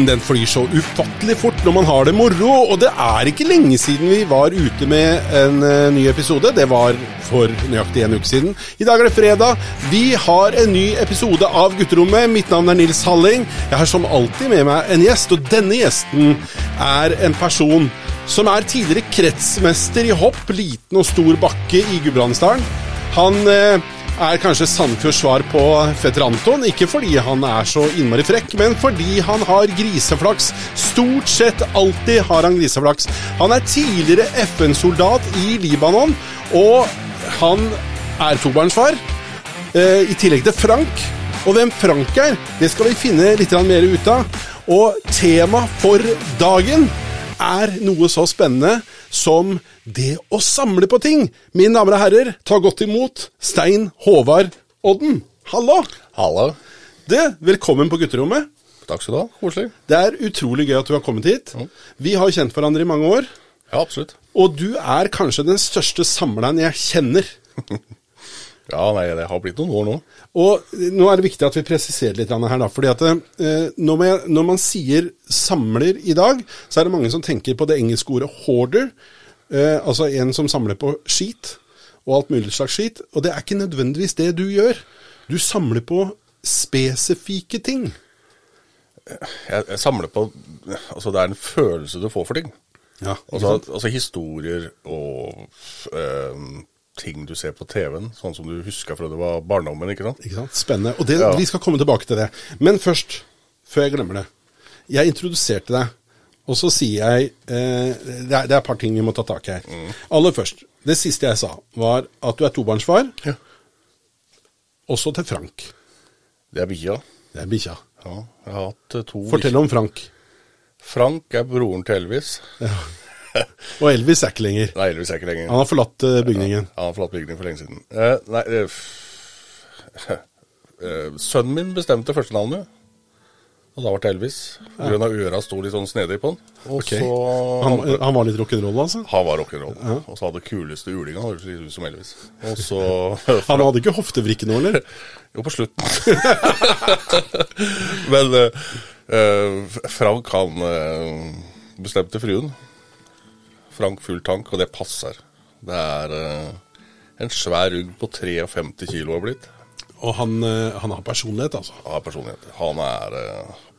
Tiden den flyr så ufattelig fort når man har det moro. Og det er ikke lenge siden vi var ute med en uh, ny episode. Det var for nøyaktig en uke siden. I dag er det fredag. Vi har en ny episode av Gutterommet. Mitt navn er Nils Halling. Jeg har som alltid med meg en gjest, og denne gjesten er en person som er tidligere kretsmester i hopp, liten og stor bakke i Gudbrandsdalen. Han uh, er kanskje Sandefjords svar på fetter Anton. Ikke fordi han er så innmari frekk, men fordi han har griseflaks. Stort sett alltid har han griseflaks. Han er tidligere FN-soldat i Libanon, og han er tobarnsfar. Eh, I tillegg til Frank. Og hvem Frank er, det skal vi finne litt mer ut av. Og tema for dagen er noe så spennende som det å samle på ting. Mine damer og herrer, ta godt imot Stein Håvard Odden. Hallo! Hallo. Du, velkommen på gutterommet. Takk skal du ha. Koselig. Det er utrolig gøy at du har kommet hit. Mm. Vi har kjent hverandre i mange år. Ja, absolutt. Og du er kanskje den største samleren jeg kjenner. ja, nei, det har blitt noen år nå. Og nå er det viktig at vi presiserer litt her, da. fordi at eh, når, man, når, man, sier samler i dag, så er det mange som tenker på det engelske ordet hoarder. Eh, altså en som samler på skit, og alt mulig slags skit. Og det er ikke nødvendigvis det du gjør. Du samler på spesifikke ting. Jeg, jeg samler på Altså, det er en følelse du får for ting. Ja, altså, altså, historier og øh, ting du ser på TV-en, sånn som du husker fra det var barndommen. ikke sant? Ikke sant? Spennende. Og det, ja. vi skal komme tilbake til det. Men først, før jeg glemmer det. Jeg introduserte deg og så sier jeg eh, det, er, det, er, et par ting vi må ta tak i her. Mm. Aller først. Det siste jeg sa, var at du er tobarnsfar. Ja. Også til Frank. Det er bikkja. Det er bikkja. Ja, jeg har hatt eh, to Fortell om Frank. Frank er broren til Elvis. Ja. Og Elvis er ikke lenger. Nei, Elvis er ikke lenger. Han har forlatt uh, bygningen. Ja, han har forlatt bygningen for lenge siden. Eh, nei, eh, Sønnen min bestemte førstenavnet. Og da ble det Elvis. Pga. Ja. øra sto litt sånn snedig på han. Okay. Han, han, var litt rock'n'roll, altså? Han var rock'n'roll. Ja. Og så hadde kuleste ulinga høres litt ut som Elvis. Og så Han hadde ikke hoftevrikke nå, eller? jo, på slutten. Men uh, Frank, han uh, bestemte fruen. Frank full tank, og det passer. Det er uh, en svær rugg på 53 kilo har blitt. Og han, han, har personlighet, altså? Han har personlighet. Han er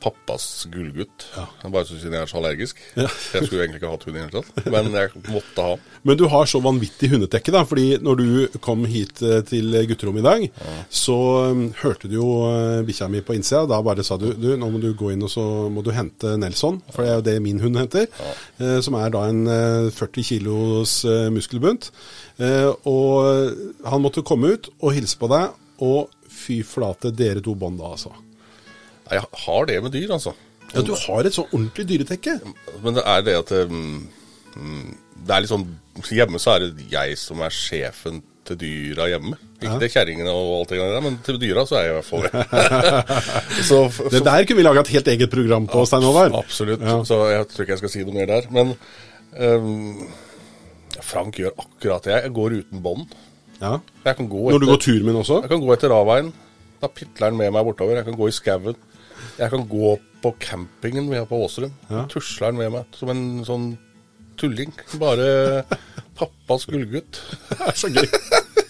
pappas gullgutt. Ja. Bare siden jeg er så allergisk. Ja. jeg skulle egentlig ikke hatt hund i det hele tatt, men jeg måtte ha. Men du har så vanvittig hundetekke, da. fordi når du kom hit eh, til gutterommet i dag, ja. så um, hørte du jo uh, bikkja mi på innsida. Da bare sa du du, nå må du gå inn og så må du hente Nelson, for det er jo det min hund henter. Uh, som er da en 40 kilos muskelbunt. og han måtte komme ut og hilse på deg og fy flate, dere to bånd da, altså. Jeg har det med dyr, altså. Ja, Du har et så ordentlig dyretekke. Men det er det at um, Det er litt sånn Hjemme så er det jeg som er sjefen til dyra hjemme. Ikke ja. til kjerringene og alt det der, men til dyra så er jeg i hvert fall det. det der kunne vi laga et helt eget program på, Stein Håvard. Absolutt. Ja. Så jeg tror ikke jeg skal si noe mer der. Men um, Frank gjør akkurat det. Jeg går uten bånd. Ja. Når du går tur med den også? Jeg kan gå etter Ravveien. Da pitler den med meg bortover. Jeg kan gå i skauen. Jeg kan gå på campingen vi har på Åserum. Ja. Tusler den med meg som en sånn tulling. Bare pappas gullgutt. Det er så gøy.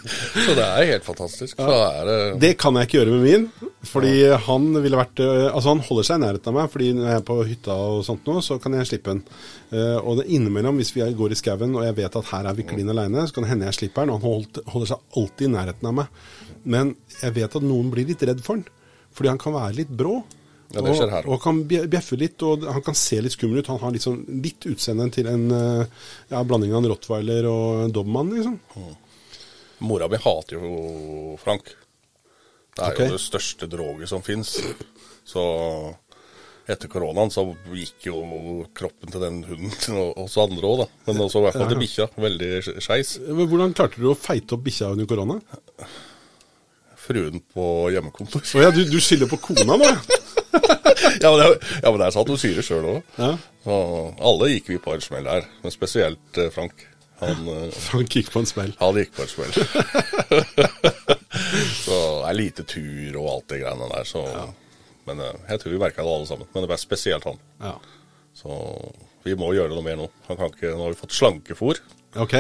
så det er helt fantastisk. Ja. Det, det, kan jeg ikke gjøre med min. Fordi ja. han ville vært eh, Altså han holder seg i nærheten av meg, fordi når jeg er på hytta og sånt nå, så kan jeg slippe han. Uh, og det innimellom, hvis vi går i skauen og jeg vet at her er vi klin aleine, så kan det hende jeg slipper han. Og han holder seg alltid i nærheten av meg. Men jeg vet at noen blir litt redd for han. Fordi han kan være litt brå. Ja, det skjer her. Og, og kan bjeffe litt, og han kan se litt skummel ut. Han har litt, sånn, litt utseende til en eh, ja, blanding av en rottweiler og en dobmann, liksom. Mm. Mora mi hater jo Frank. Det er okay. jo det største droget som fins. Så etter koronaen så gikk jo kroppen til den hunden til oss andre òg, da. Men også i hvert fall til bikkja. Veldig skeis. Hvordan klarte du å feite opp bikkja under korona? Fruen på hjemmekontor. Oh, ja, du, du skylder på kona nå? ja, men det, ja, men det er sant. Hun sier det sjøl òg. Ja. Alle gikk vi på en smell der, men spesielt eh, Frank. Han, Frank gikk på en smell? Han gikk på en smell. så det er lite tur og alt det greiene der, så ja. Men eh, jeg tror vi merka det alle sammen. Men det var spesielt han. Ja. Så vi må gjøre noe mer nå. Han kan ikke, nå har vi fått slankefôr. Ok.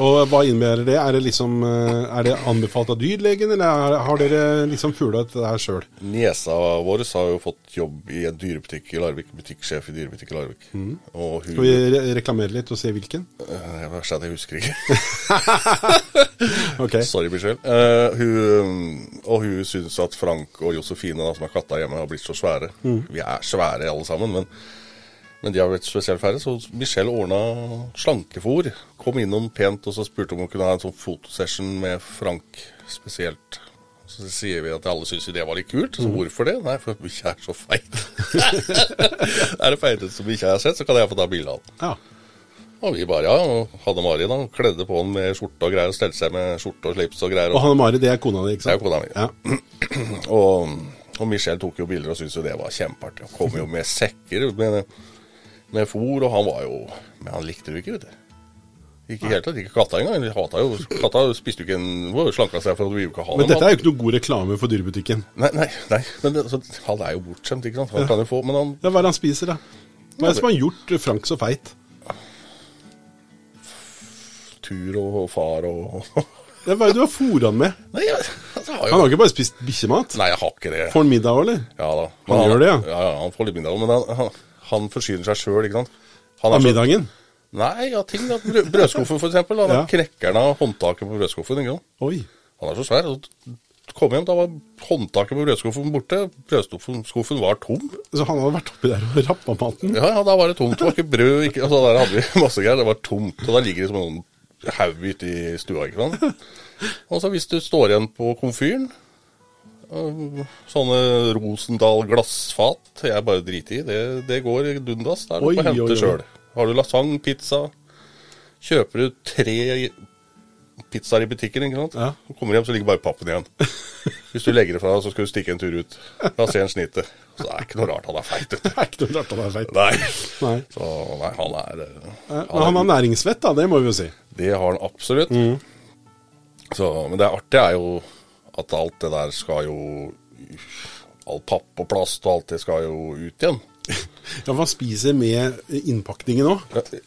Og hva innebærer det? Er det liksom eh, Er det anbefalt av dyrlegen, eller er- har dere liksom fugla dette her sjøl? Niesa vår har jo fått jobb i en dyrebutikk i Larvik. Butikksjef i dyrebutikk i Larvik. Og hun Skal vi re reklamere litt og se hvilken? Uh, Jeg verste er at jeg husker ikke. okay. Sorry, Michelle. Uh, hun, og hun syns at Frank og Josefine, da, som er katta hjemme, har blitt så svære. Vi er svære alle sammen, men, men de har vært spesielt færre. Så Michelle ordna slankefôr. Kom innom pent og så spurte om hun kunne ha en sånn fotosession med Frank spesielt. Så sier vi at alle syns det var litt kult. Så hvorfor det? Nei, for bikkja er så feit. er det feiteste bikkja jeg har sett, så kan jeg få ta bilde av den. Ja. Og vi bare, ja, og Hanne Mari da, kledde på den med skjorte og greier, og stelte seg med skjorte og slips og greier. Og Og, Hanne Mari, det er kona di, ikke sant? det er kona mi. Ja. Og, og Michelle tok jo bilder og syntes jo det var kjempeartig. og kom jo med sekker med, med fôr, og han var jo Men han likte det jo ikke, vet du. Ikke i hele tatt. Ikke katta engang. Hata jo Katta spiste jo ikke en slanka seg for at vi ikke ha Men dette er jo ikke noe god reklame for dyrebutikken. Nei, nei, nei. Men det, så, han er jo bortskjemt, ikke sant. Han kan jo få Men han Ja, Hva er det han spiser, da? Hva er det som har gjort Frank så feit? tur og far og Ja, Hva er det du har fôret han med? Nei, jeg, altså, har jo Han har ikke bare spist bikkjemat? Nei, jeg har ikke det. Får han middag òg, eller? Ja da. Han gjør det, ja? Ja, ja, han får litt middag. Men han, han, han forsyner seg sjøl, ikke sant. Han Av middagen? Nei, ja, ting da. Brødskuffen, for eksempel. Da, Ja. da knekker han av håndtaket på brødskuffen. ikke sant? Oi. Han er så svær. og Kom hjem, da var håndtaket på brødskuffen borte. Brødskuffen var tom. Så han hadde vært oppi der og rappa maten? Ja, ja, da var det tomt. Det var ikke brød. Ikke, altså, der hadde vi masse greier. Det var tomt. Og da ligger det som en haug ute i stua. ikke sant? Og så hvis du står igjen på komfyren Sånne Rosendal glassfat jeg bare driter i. Det, det går dundas. Da er du Oi, på hente sjøl. Har du lasagne, pizza Kjøper du tre pizzaer i butikken, ikke sant? Ja. Så kommer du hjem, så ligger bare pappen igjen. Hvis du legger det fra deg, så skal du stikke en tur ut. Da ser en snittet. Så det er ikke noe rart han er feit. Det er ikke noe rart han er feit. Nei. Nei. Så nei, han er eh, Men han har næringsvett, da. Det må vi jo si. Det har han absolutt. Så, men det artige er jo at alt det der skal jo All papp og plast og alt det skal jo ut igjen. Ja, Hva spiser med innpakningen òg?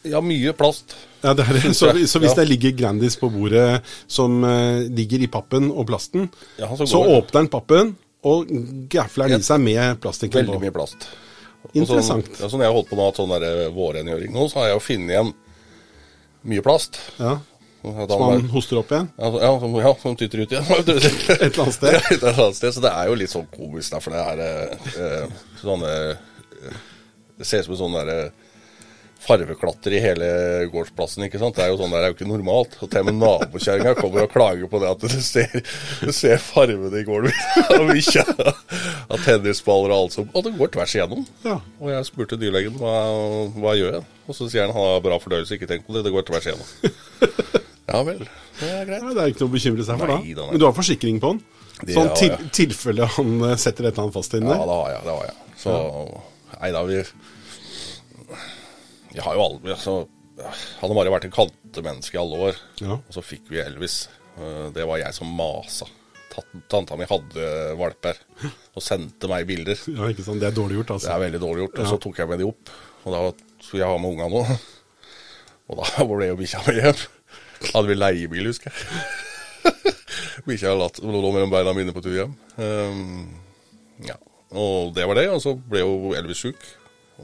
Ja, mye plast. Ja, det er, så, så hvis Ja. det ligger Grandis på bordet som uh, ligger i pappen og plasten, Ja, så så åpner den pappen og gafler den i seg med plastikken Veldig på. mye plast. Og Interessant. Sånn, ja, sånn jeg har holdt på med sånn vårrengjøring nå, så har jeg jo funnet igjen mye plast. Ja, Og Som han hoster opp igjen. Ja, ja, som, ja, som tyter ut igjen. Et eller annet sted. Ja, et eller annet sted. Så det er jo litt sånn komisk, da, for det er eh, eh, sånne eh, Det ser ut som en sånn derre farveklatter i hele gårdsplassen, ikke sant. Det er jo sånn der, det er jo ikke normalt. Og til og med nabokjerringa kommer og klager på det at du ser, du ser farvene i gården. Av bikkja. Av tennisballer og alt som Og det går tvers igjennom. Ja. Og jeg spurte dyrlegen hva, hva gjør jeg Og så sier han han har bra fordøyelse, ikke tenk på det, det går tvers igjennom. Ja vel, det er greit. Ja, det er ikke noe å bekymre seg for da. Nei, da, nei. Men du har forsikring på den? Det Sånn til, tilfelle han eh, setter et eller annet fast inni Ja, det har jeg. det har jeg. Så Nei da, vi Jeg har jo aldri altså, Hadde bare vært en kattemenneske i alle år. Ja. Og så fikk vi Elvis. Eh, Det var jeg som masa. Tanta mi hadde valper og sendte meg bilder. Ja, ikke sant? Det er dårlig gjort, Det altså. er veldig dårlig gjort. Og så tok jeg med de opp. Og da skulle jeg ha med unga nå. Og da ble jo bikkja med hjem. Hadde vi leiebil, husker jeg. bikkja latt- lå mellom beina mine på tur hjem. Um, ja. Og det var det. Og så ble jo Elvis sjuk.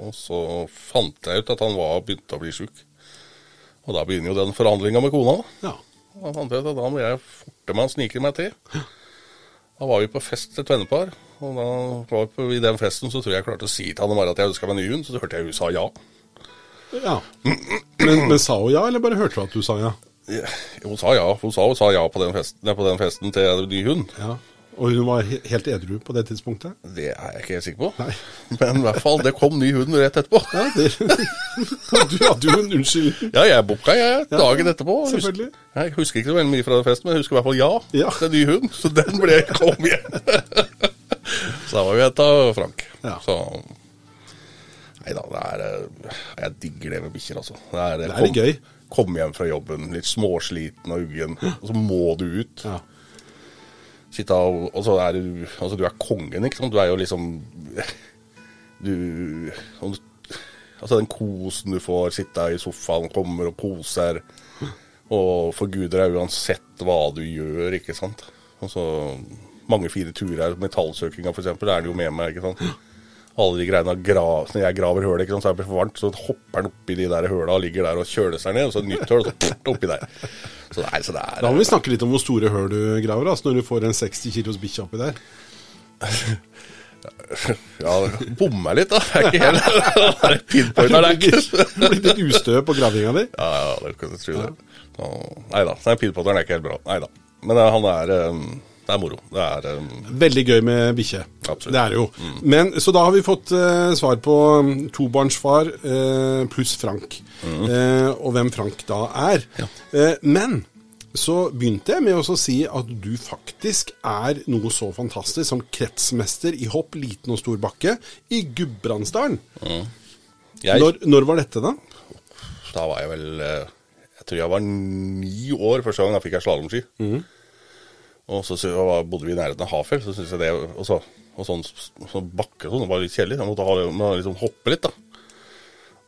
Og så fant jeg ut at han var begynte å bli sjuk. Og da begynner jo den forhandlinga med kona. Ja. Og Da fant jeg ut at da må jeg forte meg og snike meg til. Da var vi på fest til et vennepar, og da var vi på, i den festen så tror jeg jeg klarte å si til han Mari at jeg ønska meg ny hund, så hørte jeg hun sa ja. ja. Men, men sa hun ja, eller bare hørte du at du sa ja? Hun sa ja hun sa, hun sa ja på den, festen, på den festen til ny hund. Ja. Og hun var helt edru på det tidspunktet? Det er jeg ikke helt sikker på. Nei. Men i hvert fall, det kom ny hund rett etterpå. Ja, det, du hadde jo en unnskyldning. Ja, jeg booka jeg dagen etterpå. selvfølgelig. Jeg husker ikke så veldig mye fra den festen, men jeg husker i hvert fall ja, Ja. til ny hund. Så den ble kom igjen. så da var vi henta Frank. Ja. Så Nei da, det er eh, Jeg digger det med bikkjer, altså. Det er, Det er kom, gøy. Komme hjem fra jobben litt småsliten og uggen, og så må du ut. Ja. sitte av og så er du Altså, du er kongen, ikke sant. Du er jo liksom Du Altså, den kosen du får, sitte i sofaen, kommer og poser, og forguder deg uansett hva du gjør, ikke sant. Og så mange fine turer. Metallsøkinga, for eksempel, er det jo med meg, ikke sant. Alle de greiene grav, Når jeg graver hull, ikke sant, så er det for varmt, så hopper den oppi de der høla og ligger der og kjøler seg ned, og så et nytt høl, og så pff, oppi der. Så er, så det er Da må vi snakke litt om hvor store høl du graver, altså, når du får en 60 kilos bikkje oppi der. Ja, bommer litt, da. Det er ikke helt er pinpoint, er det ikke? Blitt litt ustø på gravinga di. Ja, ja, det kan du tro det. Nei da, pinpointeren er ikke helt bra. Nei da. Men eh, han er eh, Det er moro. Det er um... Veldig gøy med bikkje. Det er det jo. Men, så da har vi fått uh, svar på um, tobarnsfar uh, pluss Frank. Eh, og hvem Frank da er. Eh, men så begynte jeg med å si at du faktisk er noe så fantastisk som kretsmester i hopp liten og stor bakke i Gudbrandsdalen. jeg, Når, når var dette, da? Da var jeg vel Jeg tror jeg var ni år første gang da fikk jeg slalåmski. Og så, så bodde vi i nærheten av Hafjell, så syntes jeg det Og, så, og sånn, så bakke og sånn, det var litt kjedelig. Jeg måtte ha, må liksom hoppe litt, da.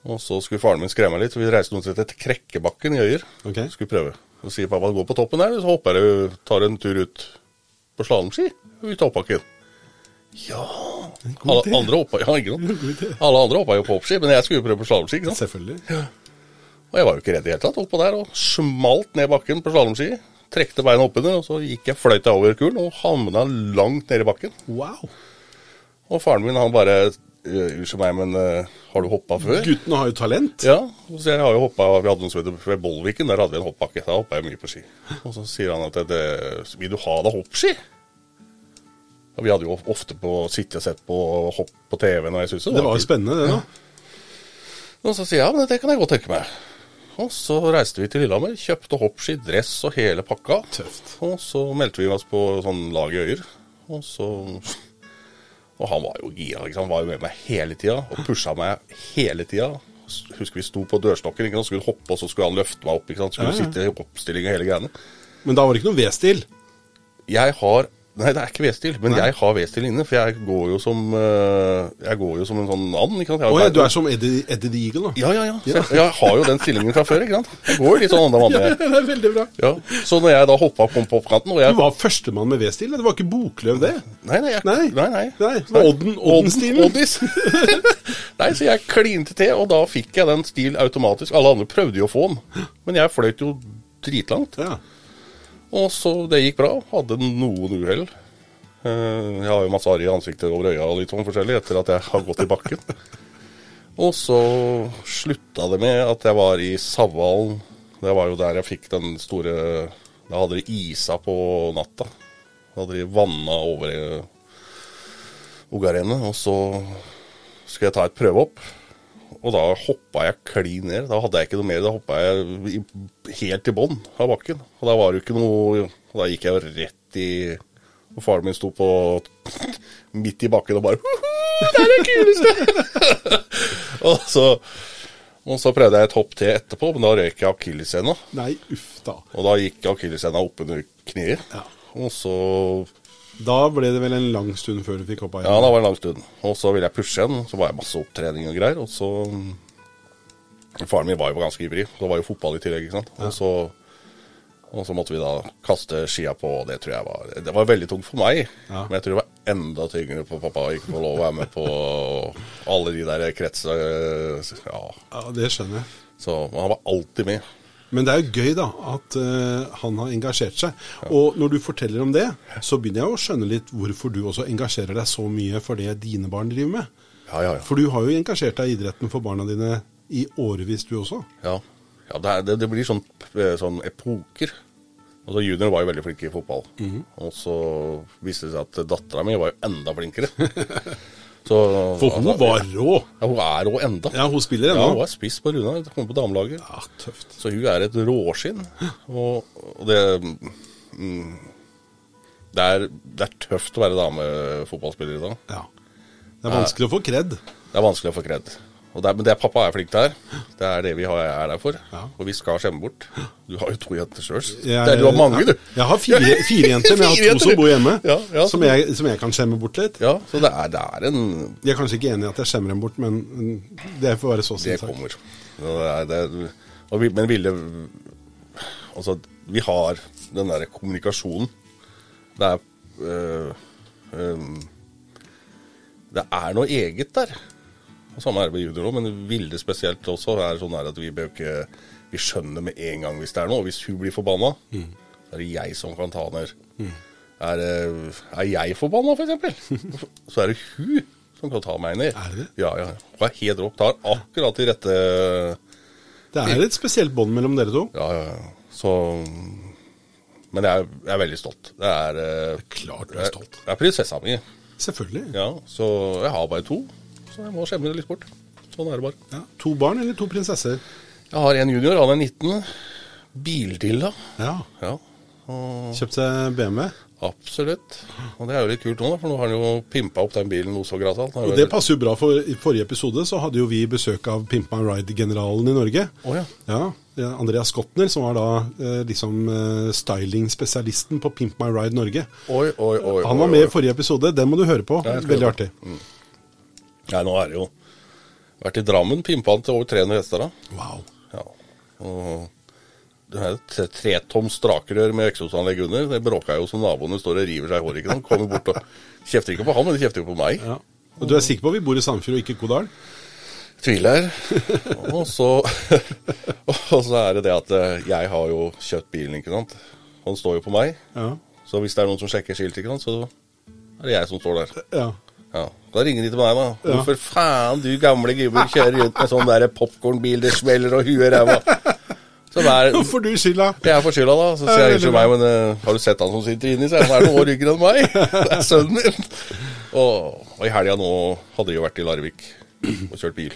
Og så skulle faren min skremme meg litt, så vi reiste noen til Krekkebakken i Øyer. Okay. Skulle prøve. Så sier pappa gå på toppen der, så hopper jeg tar en tur ut på slalåmski ut av hoppbakken. Ja Alle andre hoppa ja, ikke? Alle andre hoppa jo på hoppski, men jeg skulle jo prøve på slalåmski. Selvfølgelig. Ja. Og jeg var jo ikke redd i det hele tatt. Oppå der og smalt ned bakken på slalåmski. Trekte beina oppunder, og så gikk jeg fløyta over kulen og havna langt nedi i bakken. Wow. Og faren min han bare «Øh, Unnskyld meg, men uh, har du hoppa før? Guttene har jo talent. Ja, så jeg har jo hoppa Vi hadde noe som heter ved Bollviken, der hadde vi en hoppbakke. Da hoppa jeg mye på ski. Og så sier han at det, Vil du ha deg hoppski? Og vi hadde jo ofte på sittet og sett på hopp på TV når jeg syntes Det var jo spennende, det da. Og så sier jeg ja, men det kan jeg godt tenke meg. Og så reiste vi til Lillehammer, kjøpte hoppski, dress og hele pakka. Tøft. Og så meldte vi oss på sånn lag i Øyer. Og så Og han var jo gira. Ikke sant? Han var jo med meg hele tida og pusha meg hele tida. Husker vi sto på dørstokken, ikke sant? skulle hoppe, og så skulle han løfte meg opp. Ikke sant? Skulle Ja, ja. sitte i oppstilling og hele greiene. Men da var det ikke noe V-stil. Jeg har Nei, det er ikke V-stil, men jeg har V-stil inne. For jeg går jo som øh, Jeg går jo som en sånn and. Ikke sant? Å ja, du er som Eddie, Eddie the Eagle, da. Ja, ja, ja. Så Jeg, jeg har jo den stillingen fra før, ikke sant. Jeg går litt sånn andre ja, det er veldig bra. Ja, så når jeg da hoppa på oppkanten jeg Du var førstemann med V-stil. Det var ikke Bokløv, det. Nei, nei, jeg, Nei. nei, nei. Nei, Odden- Odden-stilen. Oddis. nei, så jeg klinte til, og da fikk jeg den stil automatisk. Alle andre prøvde jo å få den, men jeg fløyt jo dritlangt. Ja. Og så det gikk bra. Hadde noen uhell. Eh, Jeg har jo masse arr i ansiktet over øya og litt sånn forskjellig etter at jeg har gått i bakken. Og så slutta det med at jeg var i Savalen. Det var jo der jeg fikk den store Da hadde de isa på natta. Da hadde de vanna over Ogarenet. Ogarene. Og så skulle jeg ta et prøvehopp. Og da hoppa jeg klin ned. Da hadde jeg ikke noe mer. Da hoppa jeg helt i bånn av bakken. Og da var det jo ikke noe og Da gikk jeg jo rett i Og faren min sto på midt i bakken og bare Det er det kuleste! og, så, og så prøvde jeg et hopp til etterpå, men da røyk jeg akilleshæla. Og da gikk akilleshæla oppunder kneet. Ja. Og så Da ble det vel en lang stund før du fikk hoppa Ja, igjen. da var det en lang stund. Og så ville jeg pushe igjen. Så var jeg masse opptrening og greier. Og så Faren min var jo ganske ivrig. Det var jo fotball i tillegg, ikke sant. Og så og så måtte vi da kaste skia på, og det tror jeg var Det var veldig tungt for meg. Ja. Men jeg tror det var enda tyngre for pappa å ikke få lov å være med på alle de der kretsene. Ja. Ja, Det skjønner jeg. Så han var alltid med. Men det er jo gøy da, at uh, han har engasjert seg. Og når du forteller om det, så begynner jeg å skjønne litt hvorfor du også engasjerer deg så mye for det dine barn driver med. Ja, ja, ja. For du har jo engasjert deg i idretten for barna dine i årevis, du også. Ja, ja det, er, det, det blir sånn, eh, sånn epoker. Altså Junior var jo veldig flink i fotball. Mhm. Og så viste det seg at dattera mi var jo enda flinkere. Så, For hun altså, var rå. Ja, hun er rå enda. Ja, hun spiller Ja, hun ennå. er spiss på Runa. Kommer på damelaget. Ja, tøft. Så hun er et råskinn. Og, og det mm, det, er, det er tøft å være damefotballspiller i dag. Ja. Det er vanskelig å få kred. Det er vanskelig å få kred. Og det er, men det er pappa er flink til her. Det er det vi har, er der for. Ja. Og vi skal skjemme bort. Du har jo to jenter sjøl. Du har mange, du. Jeg har fire, fire jenter, men jeg har to som bor hjemme. Ja, ja, som, jeg, som jeg kan skjemme bort litt. Ja, så det er, det er en De er kanskje ikke enig i at jeg skjemmer dem bort, men det får være så sin Det sak. kommer. Det er, det er, vi, men Ville Altså, vi har den derre kommunikasjonen. Det er øh, øh, Det er noe eget der. Og Samme er det med junior òg, men Vilde spesielt også er sånn at vi bør ikke Vi skjønner med en gang hvis det er noe. Hvis hun blir forbanna, så er det jeg som kan ta henne ned. Er, er jeg forbanna, f.eks., så er det hun som kan ta meg ned. Er det det? Ja, ja. Hun er helt rå. Tar akkurat de rette Det er et spesielt bånd mellom dere to. Ja, ja. ja. Så Men jeg er, jeg er veldig stolt. Det er eh, Klart du er stolt. Jeg er prinsessa mi. Selvfølgelig. Ja, så jeg har bare to. Så jeg må skjemme det litt bort. Sånn er det bare. Ja. To barn eller to prinsesser? Jeg har en junior, han er 19. Bildilla. Ja. Ja, og Kjøpt seg BMW. absolutt. Og det er jo litt kult nå, da, for nå har han jo pimpa opp den bilen noe så grassat. Og det passer jo bra, for i forrige episode så hadde jo vi besøk av Pimp My Ride-generalen i Norge. Oh, ja. Ja, Andreas Skotner, som var da eh, liksom eh, styling-spesialisten på Pimp My Ride Norge. Oi, oi, oi. Han var med i forrige episode, den må du høre på. Veldig artig. artig. Nei, nå er det jo Vært i Drammen, pimpa han til over 300 hester da. Wow. Ja. Og det er et tre- tretoms strakerør med eksosanlegg under. Det bråka jo som naboene står og river seg i håret. ikke sant? Kommer bort og kjefter ikke på han, men de kjefter jo på meg. Ja. Og du er sikker på at vi bor i Sandfjord og ikke Kodal? Tviler. Og så, og så er det det at eh, jeg har jo kjøpt bilen, ikke sant. Han står jo på meg. Ja. Så hvis det er noen som sjekker skilt, ikke sant, så er det jeg som står der. ja. Ja, Da ringer de til meg, da. Hvorfor faen, du gamle gubben kjører rundt med sånn der popkornbil, det smeller og huet ræva. Hvorfor du skylda? Jeg for skylda, da. Så sier jeg til meg, men uh, har du sett han som sitter inni seg? Han er noen år yngre enn meg. Det er sønnen min. Og, og i helga nå hadde de jo vært i Larvik og kjørt bil.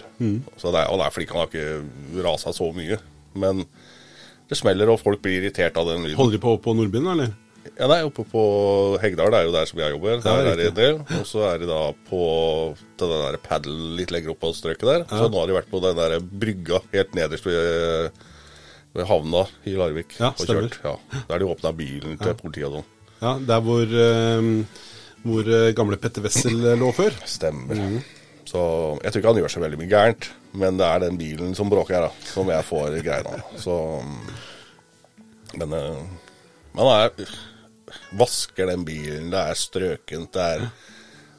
Så det er, og det er fordi han har ikke rasa så mye. Men det smeller, og folk blir irritert av den lyden. Holder de på på Nordbyen, eller? Ja, nei, oppe på Hegdal, det er jo der som jeg jobber. Der er det en del. Og så er de da på til den der padel litt lenger opp på strøket der. Så nå har de vært på den der brygga helt nederst ved, ved havna i Larvik. Ja, og kjørt. Ja, Der de åpna bilen til politiet og sånn. Ja, Der hvor, eh, hvor eh, gamle Petter Wessel eh, lå før. Stemmer. Så jeg tror ikke han gjør så veldig mye gærent, men det er den bilen som bråker her, da, som jeg får greia av. Så Men men han er Vasker den bilen, det er strøkent, det er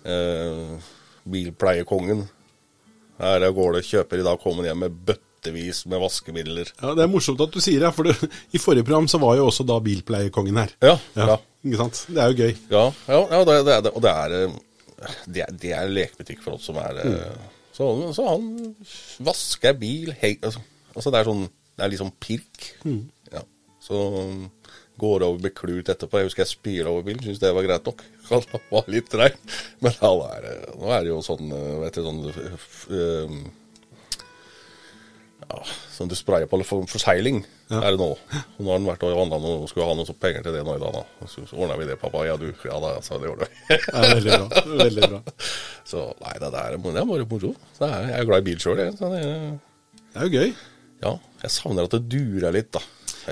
eh, bilpleiekongen. Her går det kjøper i dag, kommer hjem med bøttevis med vaskemidler. Ja, Det er morsomt at du sier det, for det, i forrige program så var jo også da bilpleiekongen her. Ja, ja. Ikke sant? Det er jo gøy. Ja, ja, ja det, det, er det, og det er eh, det, er- det er lekebutikk for oss som er mm. så, så han vasker bil hei, altså, altså det er sånn Det er liksom pirk. Ja. Så går over med klut etterpå. Jeg husker jeg spyla over bilen, syntes det var greit nok. Han var litt treig. Men han er, det, nå er det jo sånn eh, vet du, sånn eh, eh, ja, Sånn du sprayer på for, forsegling, er det nå. Og nå har han vært og handla noe, skulle ha noe sånn penger til det nå i dag. da. Så, så ordna vi det, pappa. Ja, du. Ja da, så det gjorde vi. Ja, veldig bra. Veldig bra. så nei, det der er, det er bare moro. Jeg, er glad i bil sjøl, jeg. Så det, Det er jo gøy. ja, jeg savner at det durer litt, da.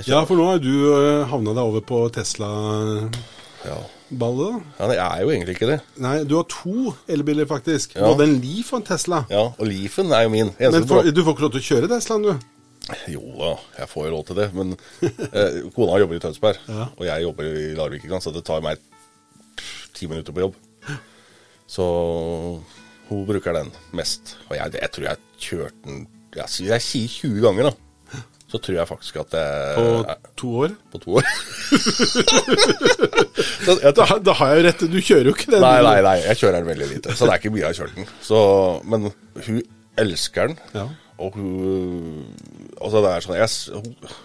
Ja, for nå har du uh, havna deg over på Tesla-ballet, ja. det er jo egentlig ikke det. Nei, du har to elbiler, faktisk. Ja. Både en Leaf og en Tesla. Ja, Og Leafen er jo min. Eneste Men for, du får ikke lov til å kjøre Teslaen, du. Jo da, jeg får jo lov til det. Men eh, kona jobber i Tønsberg, Ja. og jeg jobber i Larvik, så det tar meg ti minutter på jobb. Så hun bruker den mest. Og jeg, jeg tror jeg har kjørt den jeg, jeg sier 20 ganger, da. Så tror jeg faktisk at jeg På er to år. på to år. så jeg, Da, da har jeg jo rett. Du kjører jo ikke den. nei, nei, nei, jeg kjører den veldig lite. Så det er ikke mye jeg har kjørt den. Så, men hun elsker den. Ja. Og hun altså det er sånn, jeg,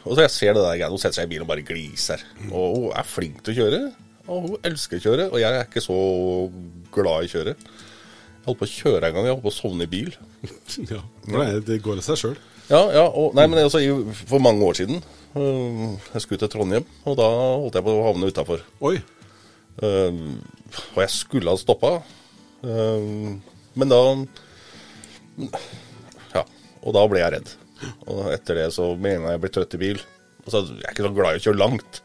altså jeg ser det der greia, hun setter seg i bilen og bare gliser. Og hun er flink til å kjøre, og hun elsker å kjøre. Og jeg er ikke så glad i å kjøre. Jeg holdt på å kjøre en gang, jeg holdt på å sovne i bil. Ja, nei, det går av seg sjøl. Ja, ja, og, nei, men altså, For mange år siden øh, Jeg skulle til Trondheim, og da holdt jeg på å havne utafor. Oi. og jeg skulle ha stoppa, men da Ja, og da ble jeg redd. Og etter det så mener jeg jeg ble trøtt i bil altså, Jeg er ikke så glad i å kjøre langt.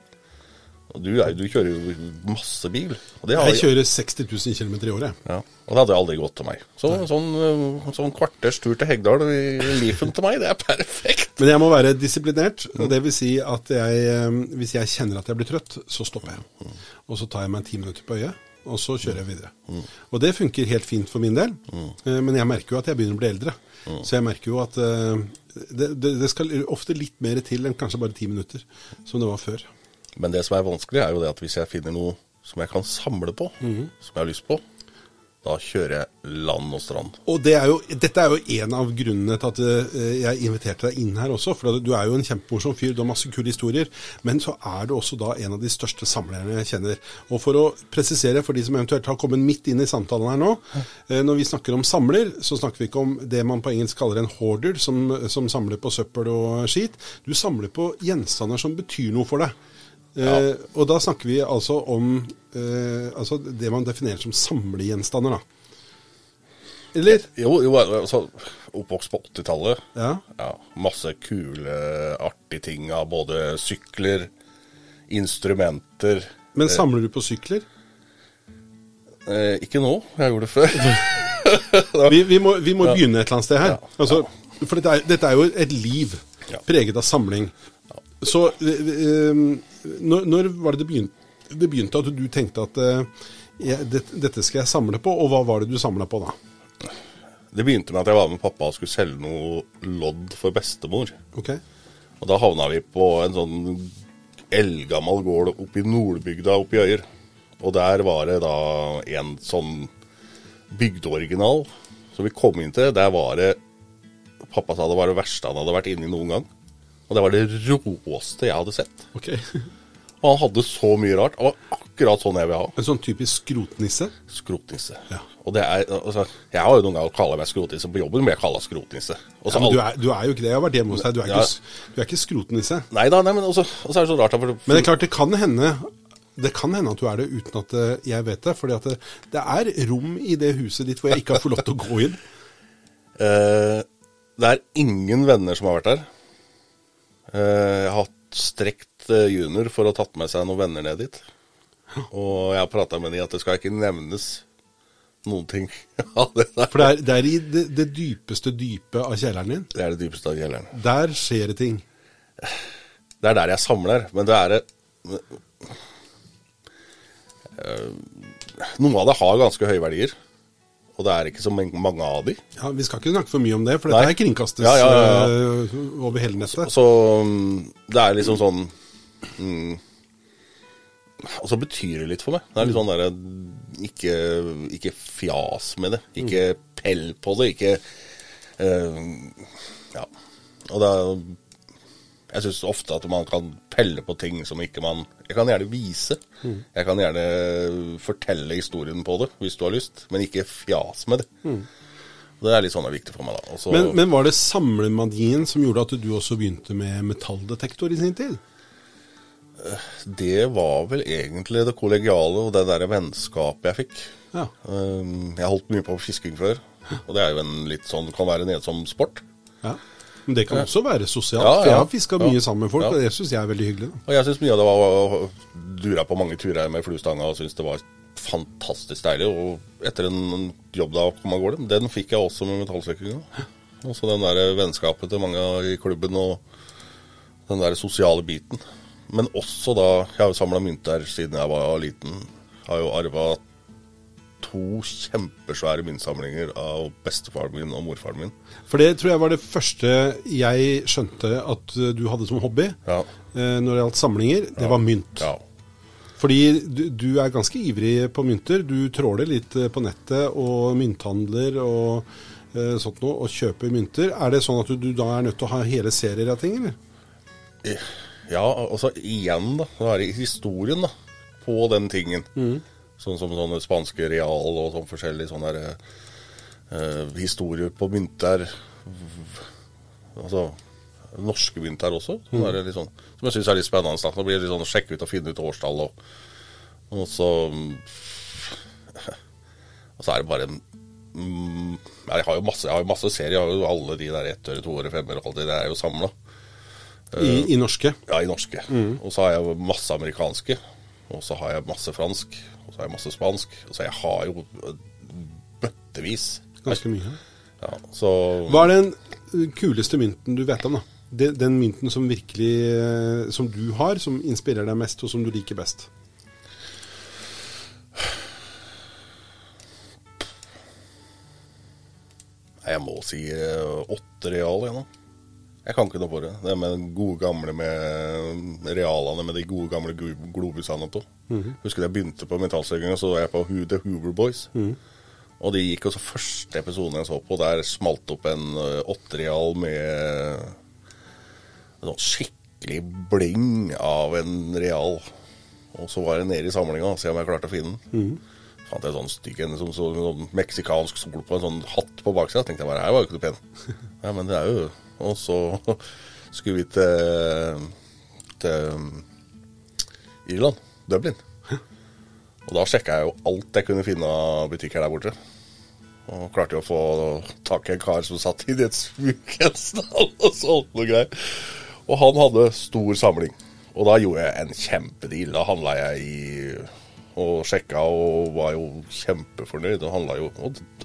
Du, er, du kjører jo masse bil. Og det har Jeg kjører 60 000 km i året. ja, og det hadde aldri gått til meg. Så sånn, øh, sånn kvarters tur til Hegdal i Leafen til meg, det er perfekt. Men jeg må være disiplinert. og Det vil si at jeg, eh, hvis jeg kjenner at jeg blir trøtt, så stopper jeg. Og så tar jeg meg ti minutter på øyet, og så kjører jeg videre. Og det funker helt fint for min del, eh, men jeg merker jo at jeg begynner å bli eldre. Så jeg merker jo at eh, det, det, det skal ofte litt mer til enn kanskje bare ti minutter, som det var før. Men det som er vanskelig, er jo det at hvis jeg finner noe som jeg kan samle på, som jeg har lyst på, da kjører jeg land og strand. Og det er jo, dette er jo en av grunnene til at eh, jeg inviterte deg inn her også. For du er jo en kjempemorsom fyr, du har masse kule historier. Men så er du også da en av de største samlerne jeg kjenner. Og for å presisere for de som eventuelt har kommet midt inn i samtalen her nå. eh, Når vi snakker om samler, så snakker vi ikke om det man på engelsk kaller en hoarder, som, som samler på søppel og skit. Du samler på gjenstander som betyr noe for deg. Eh, og da snakker vi altså om eh, altså det man definerer som samlegjenstander, da. Eller? Jo, jo altså, oppvokst på 80-tallet. Ja. Ja, masse kule, artige ting av både sykler, instrumenter. Men samler du på sykler? Eh, ikke nå, jeg gjorde det før. Vi, vi må, vi må begynne et eller annet sted her. Ja. Altså, for dette er, dette er jo et liv Ja. preget av samling. Så eh, eh, når, når var det det begynte, det begynte at du tenkte at eh, jeg, det, dette skal jeg samle på, og hva var det du samla på da? Det begynte med at jeg var med pappa og skulle selge noe lodd for bestemor. Okay. Og da havna vi på en sånn eldgammel gård oppe i Nordbygda oppe i Øyer. Og der var det da en sånn bygdeoriginal som vi kom inn til. Der var det Pappa sa det var det verste han hadde vært inne i noen gang. Og det var det råeste jeg hadde sett. Okay. Og han hadde så mye rart. Han var akkurat sånn jeg vil ha. En sånn typisk skrotnisse? Skrotnisse. Ja. Og det er, altså, jeg har jo noen ganger kalt meg skrotnisse på jobben, men jeg kaller skrotnisse. Også, Ja, men du er, du er jo ikke det. Jeg har vært hjemme hos deg. Du er Ja. ikke, du er ikke skrotnisse. Nei da, nei, men også, også, er det så rart. For, For, Men det er klart, det kan hende det kan hende at du er det uten at eh, jeg vet det. fordi det, det er rom i det huset ditt hvor jeg ikke har fått lov til å gå inn. Uh, det er ingen venner som har vært der. Eh, jeg har hatt strekt eh, junior for å ha tatt med seg noen venner ned dit. Og jeg har prata med de at det skal ikke nevnes noen ting av det der. For det er, det er i det, det dypeste dype av kjelleren din. Det er det dypeste av kjelleren. Der skjer det ting. Det er der jeg samler, men det er det eh, Noe av det har ganske høye verdier, og det er ikke så mange mange av de. Ja, Vi skal ikke snakke for mye om det, for dette Nei. her kringkastes Ja, ja, ja, eh, over hele nettet. Så så, det er liksom sånn mm, Og så betyr det litt for meg. Det er litt sånn derre ikke, ikke fjas med det. Ikke pell på det. Ikke uh, Ja. Og det er Jeg syns ofte at man kan pelle på ting som ikke man Jeg kan gjerne vise. Jeg kan gjerne fortelle historien på det, hvis du har lyst, men ikke fjas med det. Mm. Det er litt sånn det er viktig for meg, da. Også, Men, men var det samlemadien som gjorde at du også begynte med metalldetektor i sin tid? Det var vel egentlig det kollegiale og det der vennskapet jeg fikk. Ja. Um, Jeg holdt mye på fisking før, og det er jo en litt sånn, kan være nedsom sport. ja. Men det kan også være sosialt. Ja, For jeg har fiska Ja. mye sammen med folk, Ja. og det syns jeg er veldig hyggelig. Da. Og jeg syns mye av det var å dura på mange turer med fluestanga og syns det var fantastisk deilig. Og etter en jobb da å komme av gårde, den fikk jeg også med metallsvekkinga. Også den der vennskapet til mange i klubben og den der sosiale biten. Men også da Jeg har jo samla mynter siden jeg var liten. Har jo arva to kjempesvære myntsamlinger av bestefaren min og morfaren min. For det tror jeg var det første jeg skjønte at eh, du hadde som hobby Ja. eh, når det gjaldt samlinger. Det var mynt. Ja. Fordi du, du er ganske ivrig på mynter. Du tråler litt eh, på nettet og mynthandler og eh, sånt noe, og kjøper mynter. Er det sånn at du, du da er nødt til å ha hele serier av ting, eller? Ja, altså igjen, da. Da er det historien da, på den tingen. Sånn som sånne spanske real og sånn forskjellige sånne der, eh, historier på mynter. Altså norske mynter også. Sånn det sånn, som jeg syns er litt spennende. Da. Det blir litt sånn å sjekke ut og finne ut årstall. Og, og så Og så er det bare en mm, Jeg har jo masse, jeg har jo masse serier. Jeg har jo alle de der ettøre, toere, femmer og alt det. Det er jo samla. I, I norske. Ja, i norske. Og så har jeg masse amerikanske. Og så har jeg masse fransk. Og så har jeg masse spansk. Og så jeg har jo bøttevis. Ganske mye. Ja, så Hva er den kuleste mynten du vet om, da? Den, den mynten som virkelig eh, Som du har, som inspirerer deg mest, og som du liker best? Jeg må si eh, åtte real, igjen nå. Jeg kan ikke noe for det. Det med den gode gamle med realene med de gode gamle glo- mm -hmm. Husker jeg begynte på metallsøkinga, så var jeg på Who The Hoover Boys. Og de gikk også første episoden jeg så på, der smalt opp en eh, åttereal med en sånn skikkelig bling av en real. Og så var jeg nede i samlinga og se om jeg klarte å finne den. Fant jeg sånn stygg en som så en sånn meksikansk sol på en sånn hatt på baksida. Tenkte jeg bare, her var jo ikke noe pen. Ja, men det er jo Og så skulle vi til, til Irland, Dublin. Og da sjekka jeg jo alt jeg kunne finne av butikker der borte. Og klarte jo å få tak i en kar som satt i et smykkenstall og solgte noe greier. Og han hadde stor samling. Og da gjorde jeg en kjempedeal. Da handla jeg i og sjekka og var jo kjempefornøyd. Og jo,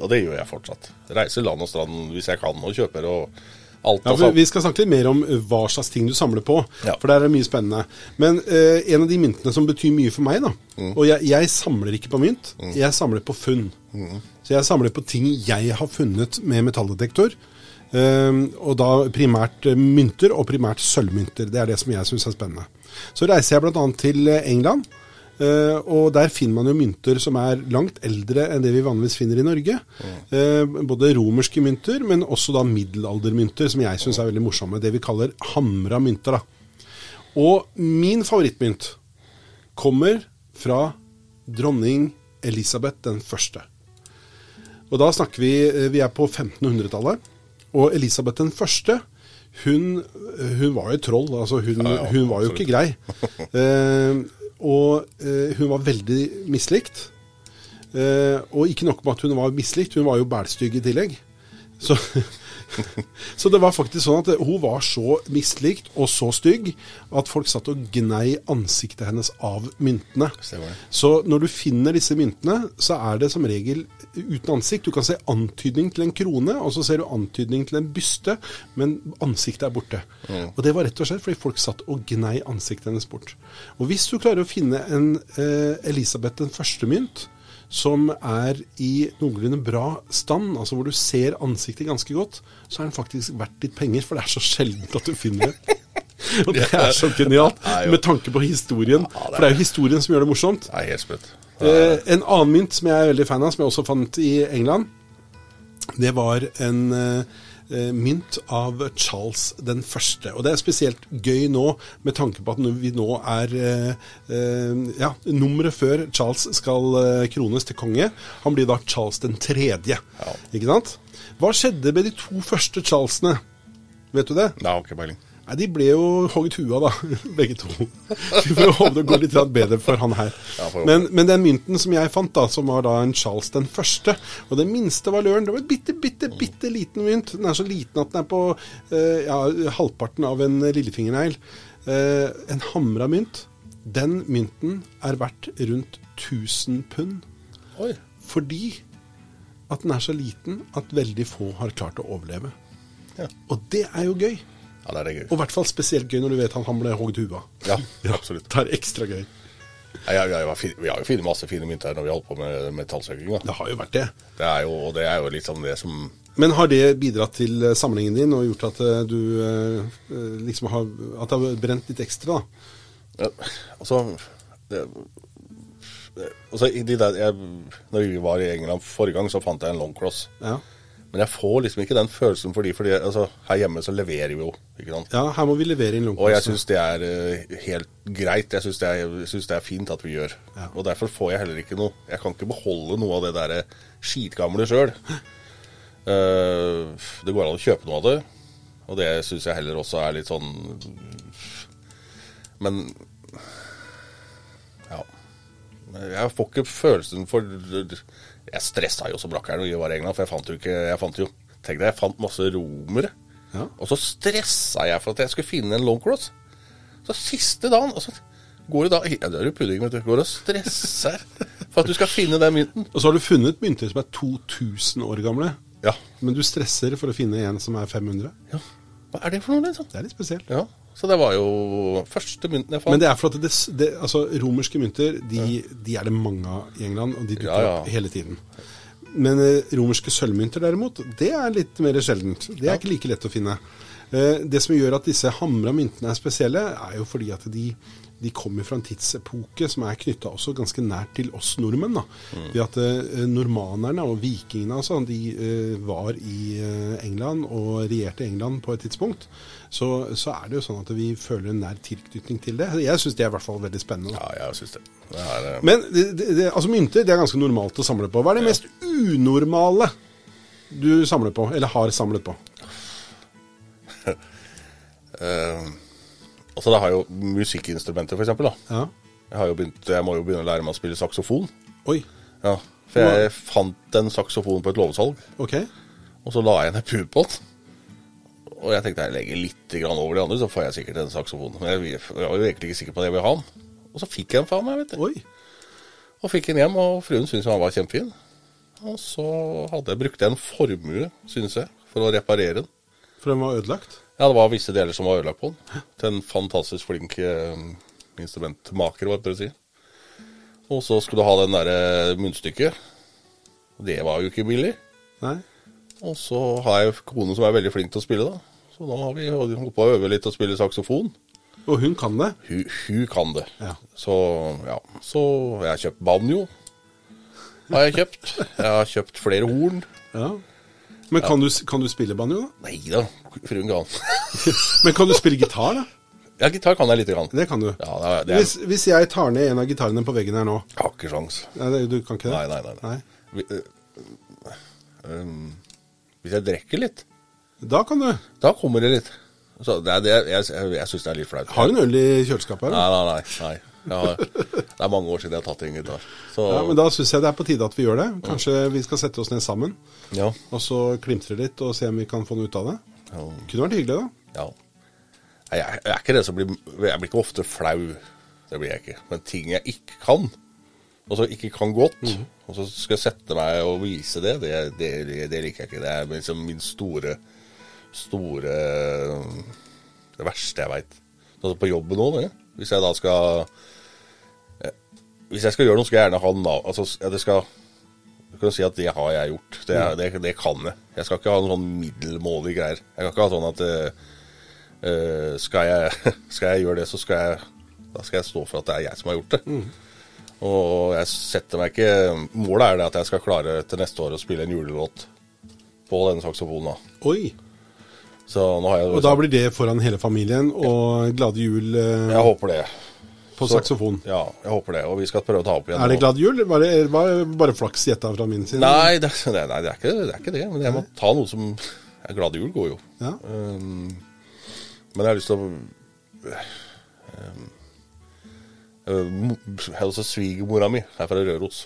og det gjør jeg fortsatt. Reiser land og strand hvis jeg kan, og kjøper og alt. Ja, Vi skal snakke litt mer om eh, hva slags ting du samler på, Ja. for der er det mye spennende. Men eh, en av de myntene som betyr mye for meg, da Og jeg, jeg samler ikke på mynt, jeg samler på funn. Så jeg samler på ting jeg har funnet med metalldetektor. eh, og da primært eh, mynter, og primært sølvmynter. Det er det som jeg syns er spennende. Så reiser jeg bl.a. til eh, England. Eh, og der finner man jo mynter som er langt eldre enn det vi vanligvis finner i Norge. Eh, både romerske mynter, men også da middelaldermynter, som jeg syns er veldig morsomme. Det vi kaller hamra mynter. da. Og min favorittmynt kommer fra dronning Elisabeth den første. Og da snakker vi eh, Vi er på 1500-tallet. Og Elisabeth den første, hun, hun var jo troll. Altså hun, hun var jo ikke grei. Eh, og eh, hun var veldig mislikt. Eh, og ikke nok med at hun var mislikt, hun var jo bælstygg i tillegg. Så, så det var faktisk sånn at hun var så mislikt og så stygg at folk satt og gnei ansiktet hennes av myntene. Så når du finner disse myntene, så er det som regel uten ansikt. Du kan se antydning til en krone, og så ser du antydning til en byste, men ansiktet er borte. Og det var rett og slett fordi folk satt og gnei ansiktet hennes bort. Og hvis du klarer å finne en eh, Elisabeth den første-mynt, som er i noenlunde bra stand, altså hvor du ser ansiktet ganske godt, så er den faktisk verdt litt penger, for det er så sjeldent at du finner det. Og det er så genialt, med tanke på historien. For det er jo historien som gjør det morsomt. Det er helt sprøtt. Eh, en annen mynt som jeg er veldig fan av, som jeg også fant i England, det var en eh, mynt av Charles den første. Og det er spesielt gøy nå, med tanke på at vi nå er eh, eh, ja, nummeret før Charles skal eh, krones til konge. Han blir da Charles den tredje. Ja. Ikke sant? Hva skjedde med de to første Charlesene? Vet du det? Har ikke peiling. Nei, De ble jo hogd huet av, da, begge to. Vi får håpe det går litt bedre for han her. Men, men den mynten som jeg fant, da, som var da en Charles den første, og den minste valøren, det var en bitte, bitte, bitte liten mynt. Den er så liten at den er på eh, ja, halvparten av en lillefingernegl. Eh, en hamra mynt. Den mynten er verdt rundt 1000 pund. Oi. Fordi at den er så liten at veldig få har klart å overleve. Ja. Og det er jo gøy. Ja, det er gøy. Og i hvert fall spesielt gøy når du vet han, han ble hogd huet av. Ja, absolutt. Det er ekstra gøy. Ja, ja, ja, vi har jo funnet masse fine mynter når vi holdt på med metallsøking. Det har jo vært det. Det er jo, og det er jo sånn det som Men har det bidratt til eh, samlingen din og gjort at eh, du eh, liksom har At det har brent litt ekstra? da? ja, Altså det, det, altså, de der, jeg, Når vi var i England forrige gang, så fant jeg en long cross. Ja. Men jeg får liksom ikke den følelsen fordi, fordi altså, her hjemme så leverer vi jo. ikke sant? ja, her må vi levere inn Og jeg syns det er uh, helt greit. Jeg syns det, det er fint at vi gjør. Ja. Og derfor får jeg heller ikke noe Jeg kan ikke beholde noe av det derre skitgamle sjøl. det går an å kjøpe noe av det, og det syns jeg heller også er litt sånn Men ja. Jeg får ikke følelsen for Jeg stressa jo så rakkeren og var regna, for jeg fant jo ikke jeg fant jo, Tenk deg, jeg fant masse romere. Ja. Og så stressa jeg for at jeg skulle finne en long cross. Så siste dagen og så går du da Ja, det er jo pudding, vet du. Går og stresser for at du skal finne den mynten. Og så har du funnet mynter som er 2000 år gamle. Ja. Men du stresser for å finne en som er 500. ja. Hva er det for noe, liksom? Det er litt spesielt. Ja. Så det var jo første mynten jeg fant. Men det er for at det, det, altså, romerske mynter de, de er det mange av i England, og de dukker Ja, ja. opp hele tiden. Men eh, romerske sølvmynter derimot, det er litt mer sjeldent. Det er ikke like lett å finne. Eh, det som gjør at disse hamra myntene er spesielle, er jo fordi at de, de kommer fra en tidsepoke som er knytta også ganske nært til oss nordmenn. da. Ved at eh, Normanerne og vikingene altså, de eh, var i eh, England og regjerte England på et tidspunkt. Så, så er det jo sånn at vi føler en nær tilknytning til det. Jeg syns det er i hvert fall veldig spennende. da. Ja, jeg synes det. det er, eh, Men det, det, det, altså mynter det er ganske normalt å samle på. Hva er det mest unormale du samler på, eller har samlet på? eh, altså, det har jo musikkinstrumenter, for eksempel. Da. Ja. Jeg, har jo begynt, jeg må jo begynne å lære meg å spille saksofon. Oi, Ja, For jeg fant en saksofon på et låvesalg, ok. og så la jeg ned på den. Og jeg tenkte jeg legger litt grann over de andre, så får jeg sikkert en saksofon. Men jeg, jeg var jo egentlig ikke sikker på at jeg ville ha den. Og så fikk jeg den fra meg, vet du. Oi. Og fikk den hjem, og fruen syntes han var kjempefin. Og så hadde jeg brukt en formue, synes jeg, for å reparere den. For den var ødelagt? Ja, det var visse deler som var ødelagt på den. Til en fantastisk flink eh, instrumentmaker, hva jeg si. Og så skulle du ha den derre munnstykket. Det var jo ikke billig. Nei? Og så har jeg kone som er veldig flink til å spille, da. Så da har vi holdt på å øve litt og spille saksofon. Og hun kan det? Hun, hun kan det. Ja. Så ja. Så jeg har kjøpt banjo. Har jeg kjøpt. Jeg har kjøpt flere horn. Ja. Men kan, du, kan du spille banjo, da? Nei da, fruen gal. Men kan du spille gitar, da? Ja, gitar kan jeg lite grann. Det kan du. Ja, det er, det er, Hvis, hvis jeg tar ned en av gitarene på veggen her nå jeg har ikke sjans. Nei, det, Du kan ikke det? Nei, nei, nei. nei. Vi, øh, øhm, hvis jeg drikker litt, Da kan du. da kommer det litt. Så det er, det jeg jeg, jeg syns det er litt flaut. Har du en øl i kjøleskapet her? Nei, nei, nei. nei. Har, det er mange år siden jeg har tatt en gitar. Så Ja, men Da syns jeg det er på tide at vi gjør det. Kanskje vi skal sette oss ned sammen ja. og så klimtre litt og se om vi kan få noe ut av det. ja. Kunne vært hyggelig, da. Ja. Jeg, jeg er ikke det som blir Jeg blir ikke ofte flau. Det blir jeg ikke. Men ting jeg ikke kan, og så ikke kan godt, og så skal jeg sette meg og vise det, det, det, det, det liker jeg ikke. Det er liksom min store Store Det verste jeg veit. Altså på jobben òg, det. Hvis jeg da skal eh, Hvis jeg skal gjøre noe, skal jeg gjerne ha nav... Altså, ja, det skal du kan si at det har jeg gjort. Det, er, det, det kan jeg. Jeg skal ikke ha noen sånn middelmådige greier. Jeg kan ikke ha sånn at eh, skal, jeg, skal jeg gjøre det, så skal jeg Da skal jeg stå for at det er jeg som har gjort det. Og jeg setter meg ikke Målet er det at jeg skal klare til neste år å spille en julelåt på denne saksofonen. Oi. Så nå har jeg Og da blir det foran hele familien, og glade jul eh, Jeg håper det. på Så- saksofon. Ja, jeg håper det. Og vi skal prøve å ta opp igjen. Er det glad jul? Var det var bare flaks gjetta fra min side? Nei, det, nei, nei det, er ikke, det er ikke det. Men jeg må ta noe som Glad jul går jo. Ja. Um, men jeg har lyst til å um, Altså, svigermora mi er fra Røros.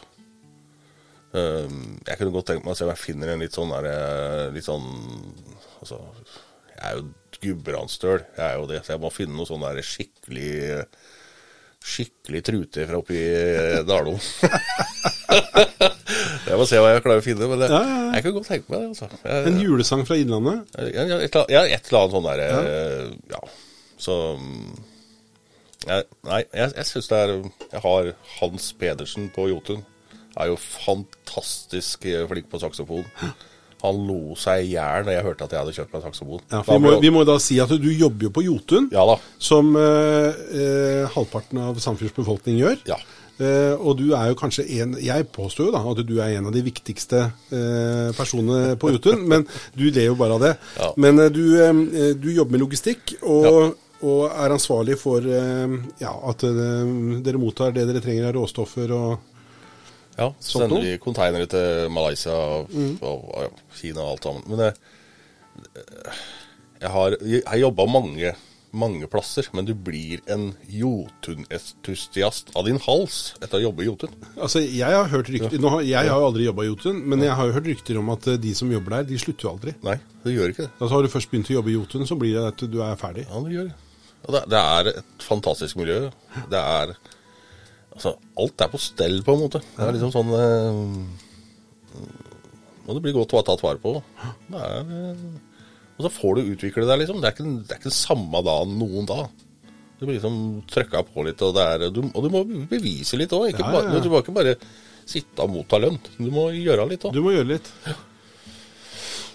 Um, jeg kunne godt tenkt meg å se om jeg finner en litt sånn der, eh, Litt sånn Altså, jeg er jo gudbrandsdøl. Jeg er jo det, så jeg må finne noe sånn der skikkelig Skikkelig trute fra oppi eh, Dalom. jeg må se hva jeg klarer å finne, men det, Ja, ja, ja. jeg kan godt tenke meg det. altså. Jeg, En julesang fra Innlandet? ja, et, et eller annet sånn derre ja. Så mm, jeg, Nei, jeg, jeg syns det er Jeg har Hans Pedersen på Jotun. Er jo fantastisk eh, flink på saksofon. Han lo seg i hjel da jeg hørte at jeg hadde kjøpt meg saksofon. Ja, vi må, vi må da si at du jobber jo på Jotun, ja som eh, eh, halvparten av Sandfjords befolkning gjør. Ja. Eh, og du er jo kanskje en Jeg påstår jo da at du er en av de viktigste eh, personene på Jotun, men du ler jo bare av det. Ja. Men eh, du, eh, du jobber med logistikk, og, og er ansvarlig for eh, ja, at dere mottar det dere trenger av råstoffer og Ja, så sender de vi containere til Malaysia og, og, og Kina og alt sammen. Men jeg har, jeg har jobba mange mange plasser, men du blir en Jotun-entusiast av din hals etter å jobbe i Jotun. Altså, jeg har hørt rykter Nå Jeg har jo aldri jobba i Jotun, men jeg har jo hørt rykter om at eh, de som jobber der, de slutter jo aldri. Nei, det gjør ikke det. Altså Har du først begynt å jobbe i Jotun, så blir det at du er ferdig. Ja, det gjør det, det er et fantastisk miljø. Det er Altså, alt er på stell, på en måte. Det er liksom sånn eh, Og det blir godt å tatt vare på. Det er eh, Og så får du utvikle deg, liksom. Det er ikke, det er ikke samme dagen noen da. Du blir liksom trøkka på litt, og, det er, du, og du må bevise litt òg. Ja, ja, ja. Du må ikke bare sitte og motta lønn. Du må gjøre litt òg. Du må gjøre litt.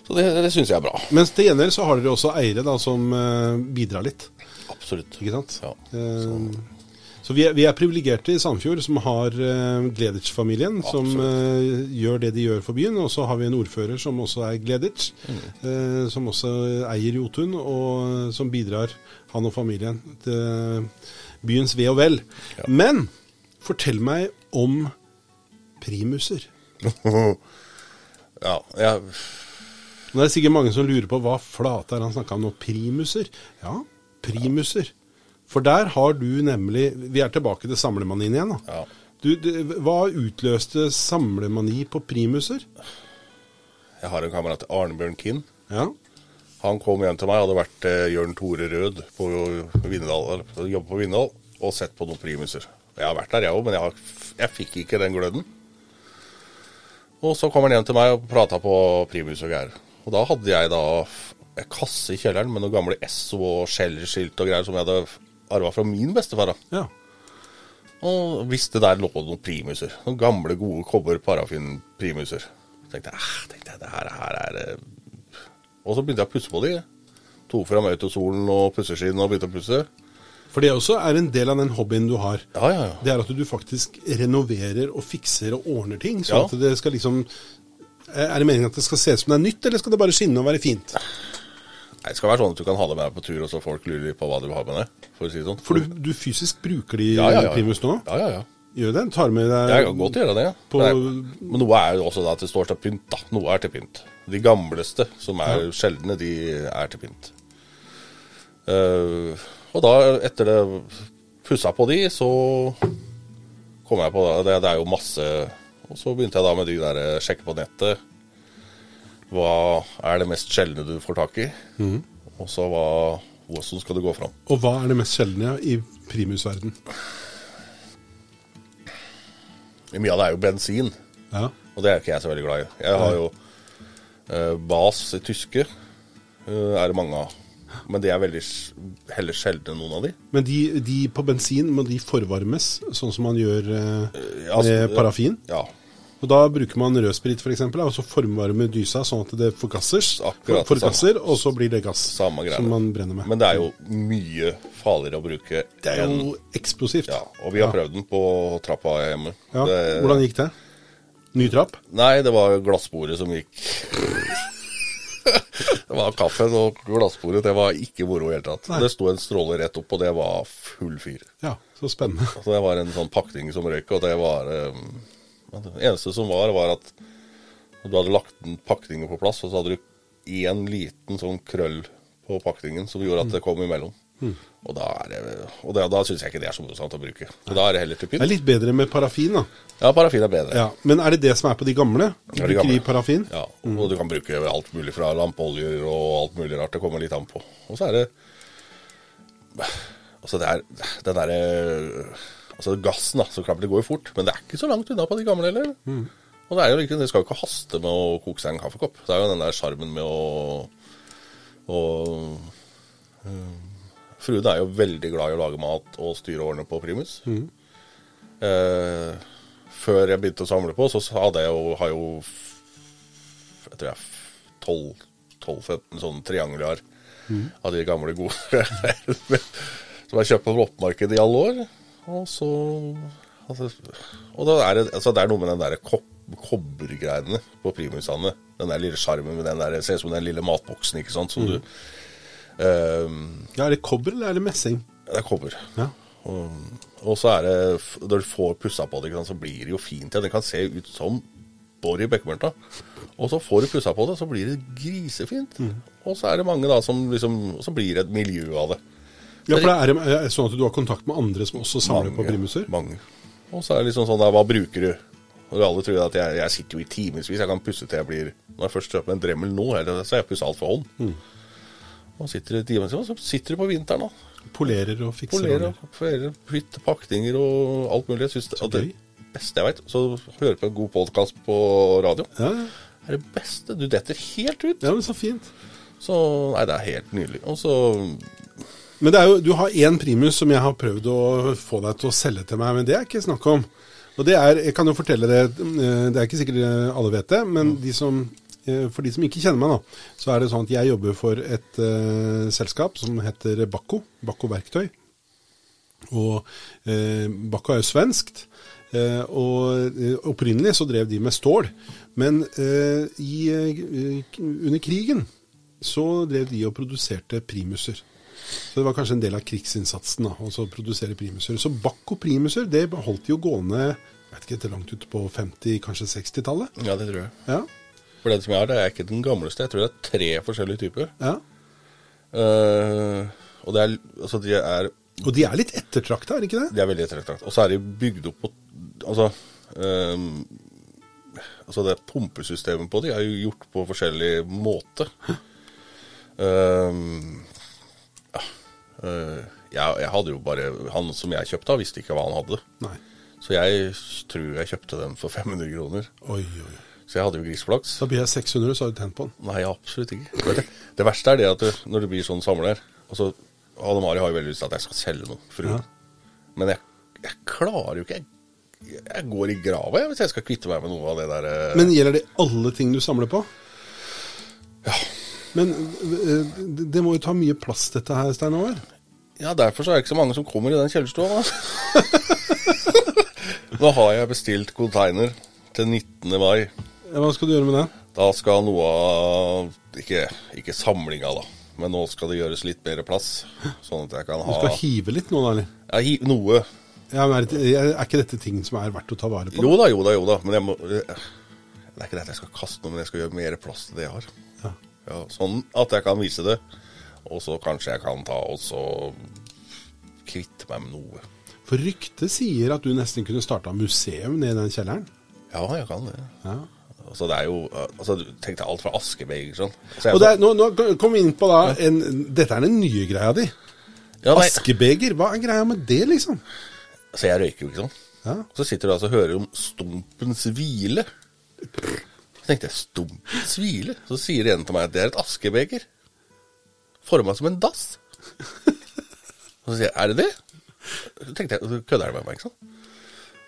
Så det, det syns jeg er bra. Mens til gjengjeld så har dere også eiere da som eh, bidrar litt. Absolutt. Ikke sant? Ja, Eh, så vi er, vi er privilegerte i Sandfjord som har uh, Gleditsch-familien, som uh, gjør det de gjør for byen. Og så har vi en ordfører som også er Gleditsch, eh, som også eier Jotun, og som bidrar, han og familien, til byens ve og vel. Men fortell meg om primuser. ja, jeg Nå er det sikkert mange som lurer på hva flate er han snakka om nå. Primuser? Ja, primuser. For der har du nemlig Vi er tilbake til samlemanien igjen. da. Ja. Du, du, hva utløste samlemani på primuser? Jeg har en kamerat, Arnebjørn Kinn. Ja. Han kom hjem til meg, hadde vært eh, Jørn Tore Rød på Vindal, på- jobbet på Vindal, og sett på noen primuser. Jeg har vært der, jeg òg, men jeg, har, jeg fikk ikke den gløden. Og så kom han hjem til meg og prata på primus og greier. Og da hadde jeg da en kasse i kjelleren med noen gamle Esso og Scheller-skilt og greier som jeg hadde arva fra min bestefar. da. ja. Og hvis det der lå noen primuser. Noen gamle, gode kobber-parafin-primuser. Tenkte ah, tenkte jeg det her, her er det Og så begynte jeg å pusse på de. Tok fram autosolen og pusseskinn og begynte å pusse. For det også er en del av den hobbyen du har. Ja, ja, ja. Det er at du faktisk renoverer og fikser og ordner ting. Sånn Ja. at det skal liksom Er det meningen at det skal se ut som det er nytt, eller skal det bare skinne og være fint? Nei, Det skal være sånn at du kan ha det med deg på tur, og så folk lurer på hva du har med deg. For å si det sånn. For du, du fysisk bruker de ja, ja, ja. primus nå? Ja, ja, ja. Gjør det? Tar med deg Jeg kan godt gjøre det. ja. På- Men, jeg, men noe er jo også da at det står til pynt. da. Noe er til pynt. De gamleste, som er sjeldne, de er til pynt. Uh, og da, etter det pussa på de, så kom jeg på det. Det er jo masse Og så begynte jeg da med de der sjekke på nettet. Hva er det mest sjeldne du får tak i? Og så hva hvordan skal du gå fram? Og hva er det mest sjeldne i primusverden? Mye av det er jo bensin. Ja. Og det er ikke jeg så veldig glad i. Jeg har jo eh, Bas i tyske, eh, er det mange av. Men det er veldig heller sjeldne, noen av de. Men de, de på bensin, må de forvarmes, sånn som man gjør eh, Ja, altså, parafin? Ja. Og da bruker man rødsprit f.eks., og så formvarmer dysa sånn at det forgasses, Akkurat det forgasser, og så blir det gass Samme som man brenner med. Men det er jo mye farligere å bruke det er jo eksplosivt. ja, Og vi har prøvd den på trappa hjemme. Ja. Det, Hvordan gikk det? Ny trapp? Nei, det var glassbordet som gikk Det var kaffen og glassbordet. Det var ikke moro i det hele tatt. Nei. Det sto en stråle rett opp, og det var full fyr. Ja, så spennende. Så det var en sånn pakning som røyk, og det var eh, Det eneste som var, var at du hadde lagt pakningen på plass, og så hadde du én liten sånn krøll på pakningen som gjorde at det kom imellom. Og da, det, og det, da syns jeg ikke det er så morsomt å bruke. Så da er det heller til Det er litt bedre med parafin, da. Ja, parafin er bedre. Ja, Men er det det som er på de gamle? Ja, de Bruker gamle. parafin? Ja, og du kan bruke alt mulig fra lampeoljer og alt mulig rart. Det kommer litt an på. Og så er det Altså, det er den derre Altså, gassen, da. Så klart det går jo fort. Men det er ikke så langt unna på de gamle heller. Og det er jo ikke, det skal jo ikke haste med å koke seg en kaffekopp. Det er jo den der sjarmen med å å øh, Fruen er jo veldig glad i å lage mat og styre årene på primus. Eh, før jeg begynte å samle på, så hadde jeg jo, har jo jeg tror jeg 12-15 sånne triangler av de gamle gode som jeg kjøpt på loppemarkedet i alle år. Og så altså, Og da er det, altså, det er noe med den der kopp, kobbergreiene på primusene. Den der lille sjarmen med den der Ser ut som den lille matboksen, ikke sant, som du um, Ja, Er det kobber, eller er det messing? Det er kobber. Ja. Og, og så er det Når du får pussa på det, sant, så blir det jo fint igjen. Det kan se ut som borg i Bekkemørta. Og så får du pussa på det, så blir det grisefint. Og så er det mange da som liksom så blir det et miljø av det. Ja, for det er, er sånn at du har kontakt med andre som også samler på primuser? Mange. Og så er det liksom sånn da, hva bruker du? Og alle tror at jeg, jeg sitter jo i timevis. Jeg kan pusse til jeg blir Når jeg først kjøper en Dremel nå, eller, så har jeg pussa alt for hånd. Mm. Og sitter i timevis, og så sitter du på vinteren, da. Polerer og fikser. Polerer, polerer, bytter pakninger og alt mulig. Jeg synes det, det beste jeg vet, så høre på en god podkast på radio, Ja, ja. er det beste. Du detter helt ut. ja, men så fint. Så Nei, det er helt nydelig. Og så Men det er jo, du har én primus som jeg har prøvd å få deg til å selge til meg, men det er ikke snakk om. Og det er, Jeg kan jo fortelle det, eh, det er ikke sikkert alle vet det, men de som, eh, for de som ikke kjenner meg, da, så er det sånn at jeg jobber for et uh, selskap som heter Bakko. Bakko Verktøy. Og uh, Bakko er jo svenskt. Uh, og uh, opprinnelig så drev de med stål. Men uh, i, eh, under krigen så drev de og produserte primuser. Så det var kanskje en del av krigsinnsatsen da, også å produsere primuser. Så Bakko primuser det holdt jo gående jeg vet ikke, til langt ut på 50-, kanskje 60-tallet. Ja, det tror jeg. Ja, For den som jeg har, det er ikke den gamleste. Jeg tror det er tre forskjellige typer. ja. Uh, og det er Altså, de er, Og de er litt ettertrakta, er de ikke det? de er veldig ettertrakta. Og så er de bygd opp på Altså um, Altså, det pumpesystemet på de er jo gjort på forskjellig måte. Eh, jeg, jeg hadde jo bare Han som jeg kjøpte av, visste ikke hva han hadde. Nei. Så jeg tror jeg kjøpte den for 500 kroner. Oi, oi. Så jeg hadde jo griseflaks. Da blir jeg 600, så har du tent på den. Nei, absolutt ikke. Det, det verste er det at du, når du blir sånn samler altså, Anne Mari har jo veldig lyst til at jeg skal selge noe, fruen. Men jeg, jeg klarer jo ikke jeg, jeg går i grava hvis jeg skal kvitte meg med noe av det der eh, Men gjelder det alle ting du samler på? Men eh, det må jo ta mye plass, dette her, Stein Håvard. Ja, derfor så er det ikke så mange som kommer i den kjellerstua. Nå har jeg bestilt container til 19. mai. Hva skal du gjøre med det? Da skal noe av Ikke, ikke samlinga, da. Men nå skal det gjøres litt mer plass. Sånn at jeg kan ha Du skal hive litt nå, da? eller? ja, hi, Noe. Ja, er, det, er ikke dette ting som er verdt å ta vare på? Jo da, jo da, jo da. Men jeg må Det er ikke det at jeg skal kaste noe, men jeg skal gjøre mer plass til det jeg har. Ja. Sånn at jeg kan vise det. Og så kanskje jeg kan ta og så kvitte meg med noe. For ryktet sier at du nesten kunne starta museum nede i den kjelleren. Ja, jeg kan det. Ja. Så det er jo altså, du Tenk deg alt fra askebeger sånn. Så Og det er, nå, nå kom vi inn på da en, Dette er den nye greia di. ja, Askebeger, hva er greia med det, liksom? Så jeg røyker jo ikke sånn. Ja. Så sitter du altså og hører om stumpens hvile. Så tenkte jeg, stum hvile? Så sier en til meg at det er et askebeger. Forma som en dass. Og så sier jeg, er det det? Så tenkte jeg, kødder du med meg, ikke sant?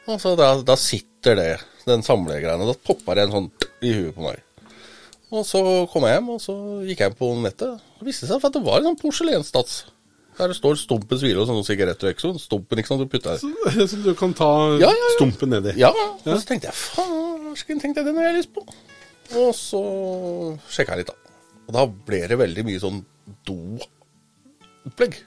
Og så da, da sitter det, den samlegreiene, da popper det en sånn i huet på meg. Og så kom jeg hjem, og så gikk jeg inn på nettet. Og viste seg at det var en sånn porselenstats. Der det står 'Stumpen hvile' og sånn sigarettrøyk. Så stumpen, ikke sant, du putter Så, så du kan ta Ja, ja, ja. stumpen nedi. ja, og så tenkte jeg faen, tenkte jeg, den har jeg lyst på. Og så sjekka jeg litt, da. Og da ble det veldig mye sånn do-opplegg.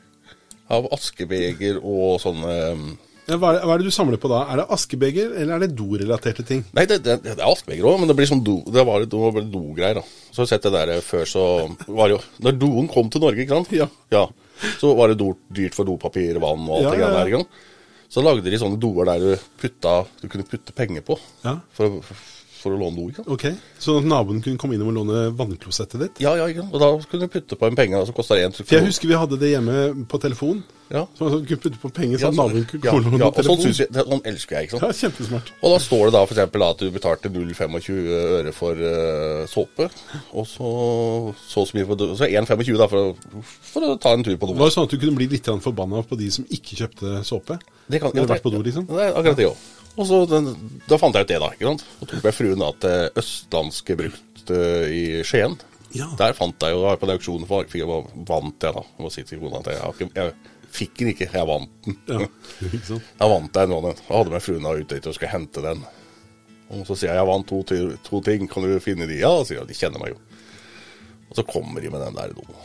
Av askebeger og sånne um, Ja, hva, er, hva er det du samler på da? Er det askebeger, eller er det dorelaterte ting? Nei, det, det, det er askebeger òg, men det blir sånn do, det var, det var do-greier. da. Så har du sett det der før, så var det jo Når doen kom til Norge, ikke sant? Ja. Så var det do, dyrt for dopapir, vann og alt Ja, det greiene ja, ja. der. ikke sant? Så lagde de sånne doer der du, putta, du kunne putte penger på Ja. for, å- for å låne do. ikke? Ok, Så naboen kunne komme innom og låne vannklosettet ditt? Ja, ja, ikke sant? Og da kunne du putte på en penge, Som så kosta én For jeg husker vi hadde det hjemme på telefon. Ja. Så man kunne putte på penger Ja, så at naboen kunne ja, komme låne ja, og sånn, telefon. synes jeg, det, sånn elsker jeg, ikke sant. Ja, kjempesmart. Og da står det da eksempel at du betalte 0,25 øre for uh, såpe, og så så så mye for Så 1,25 da for, å- for å ta en tur på Det do. var det sånn at du kunne bli litt forbanna på de som ikke kjøpte såpe. Det kan- ja, vært på do, liksom. Det akkurat det òg. Og så den, da fant jeg ut det, da. ikke sant? Og tok med fruen da til Østlandske Brukt eh, i Skien. Ja. Der fant jeg jo da på den auksjonen, for fikk jeg vant jeg, da. Jeg si til at jeg, jeg fikk den ikke, jeg vant den. Ja, ikke sant? Jeg vant den, nå den. Da hadde med fruen da ute og skulle hente den. Og så sier jeg jeg vant to, to ting, kan du finne de? Ja, sier jeg, de kjenner meg jo. Og så kommer de med den der doen.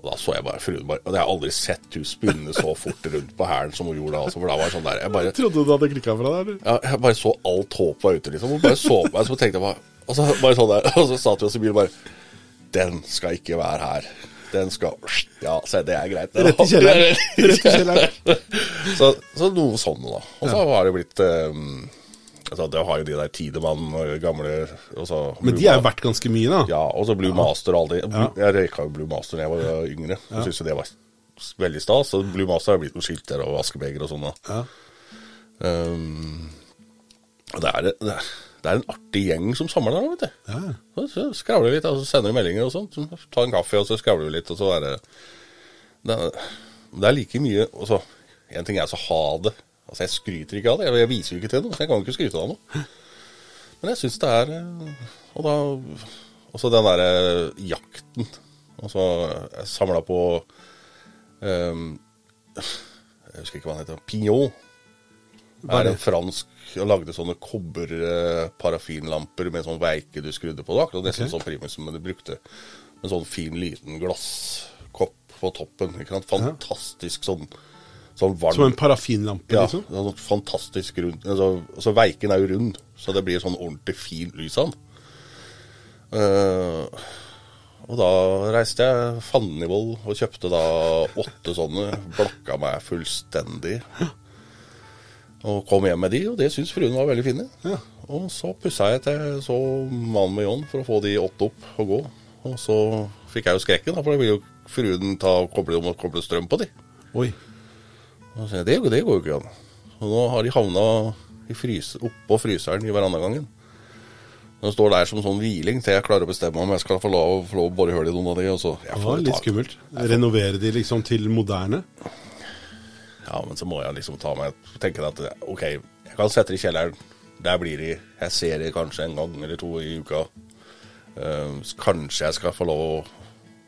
Og da så jeg bare bare Og jeg har aldri sett hun spinne så fort rundt på hælen som hun gjorde da. Altså, for da var det sånn der Jeg bare, Trodde du hadde klikka fra deg, ja, jeg bare så alt håp var ute, liksom. Hun bare så på meg, så tenkte jeg bare Og så bare sånn der Og så satt vi oss i bilen bare Den skal ikke være her. Den skal Ja, se, det er greit. Rett i kjelleren. Rett i kjelleren. så, så noe sånn, da. Og så har det blitt um, altså, Det har jo de der Tidemann og gamle også, Men de har jo vært ganske mye, da. Ja, og så Blue Master og alle de. Jeg røyka jo Blue Master da jeg var yngre. Jeg Syns jo det var veldig stas. Og Blue Master har blitt noen skilter og askebeger og sånn. Ja. Um, det er, det, er, det er en artig gjeng som samler der, vet du. Ja. Så, så skravler vi litt, og så sender vi meldinger og sånt. Så tar en kaffe, og så skravler vi litt, og så er det Det er, det er like mye altså, så, En ting er så ha det. Altså, jeg skryter ikke av det. Jeg, viser jo ikke til noe, så jeg kan jo ikke skryte av noe. Men jeg syns det er eh, Og da Også den derre jakten. Altså Jeg samla på um, Jeg husker ikke hva han heter. Pignon. Det er en fransk og lagde sånne kobberparafinlamper med sånn veike du skrudde på. Det akkurat nesten okay. sånn primus som du brukte. En sånn fin, liten glasskopp på toppen. Fantastisk sånn, sånn varm Som en parafinlampe, ja, liksom? sånn fantastisk rund altså, altså Veiken er jo rund, så det blir sånn ordentlig fin lys av den. Uh, og da reiste jeg fannenivål og kjøpte da åtte sånne. Blokka meg fullstendig. Og kom hjem med de, og det syntes fruen var veldig fine. Ja. Og så pussa jeg til så mannen med John for å få de åtte opp og gå. Og så fikk jeg jo skrekken, da, for da ville jo fruen ta og koble, koble strøm på de. Oi. Og så sier jeg, det, det går jo ikke an. Og nå har de havna i fryse, oppå fryseren i verandagangen. Den står der som sånn hviling til jeg klarer å bestemme om jeg skal få lov, få lov å bore hull i noen av de. Og så, jeg får var litt skummelt. Renovere de liksom til moderne. Ja, men så må jeg liksom ta meg tenke at ok, jeg kan sette det i kjelleren. Der blir de. Jeg ser de kanskje en gang eller to i uka. Uh, kanskje jeg skal få lov å,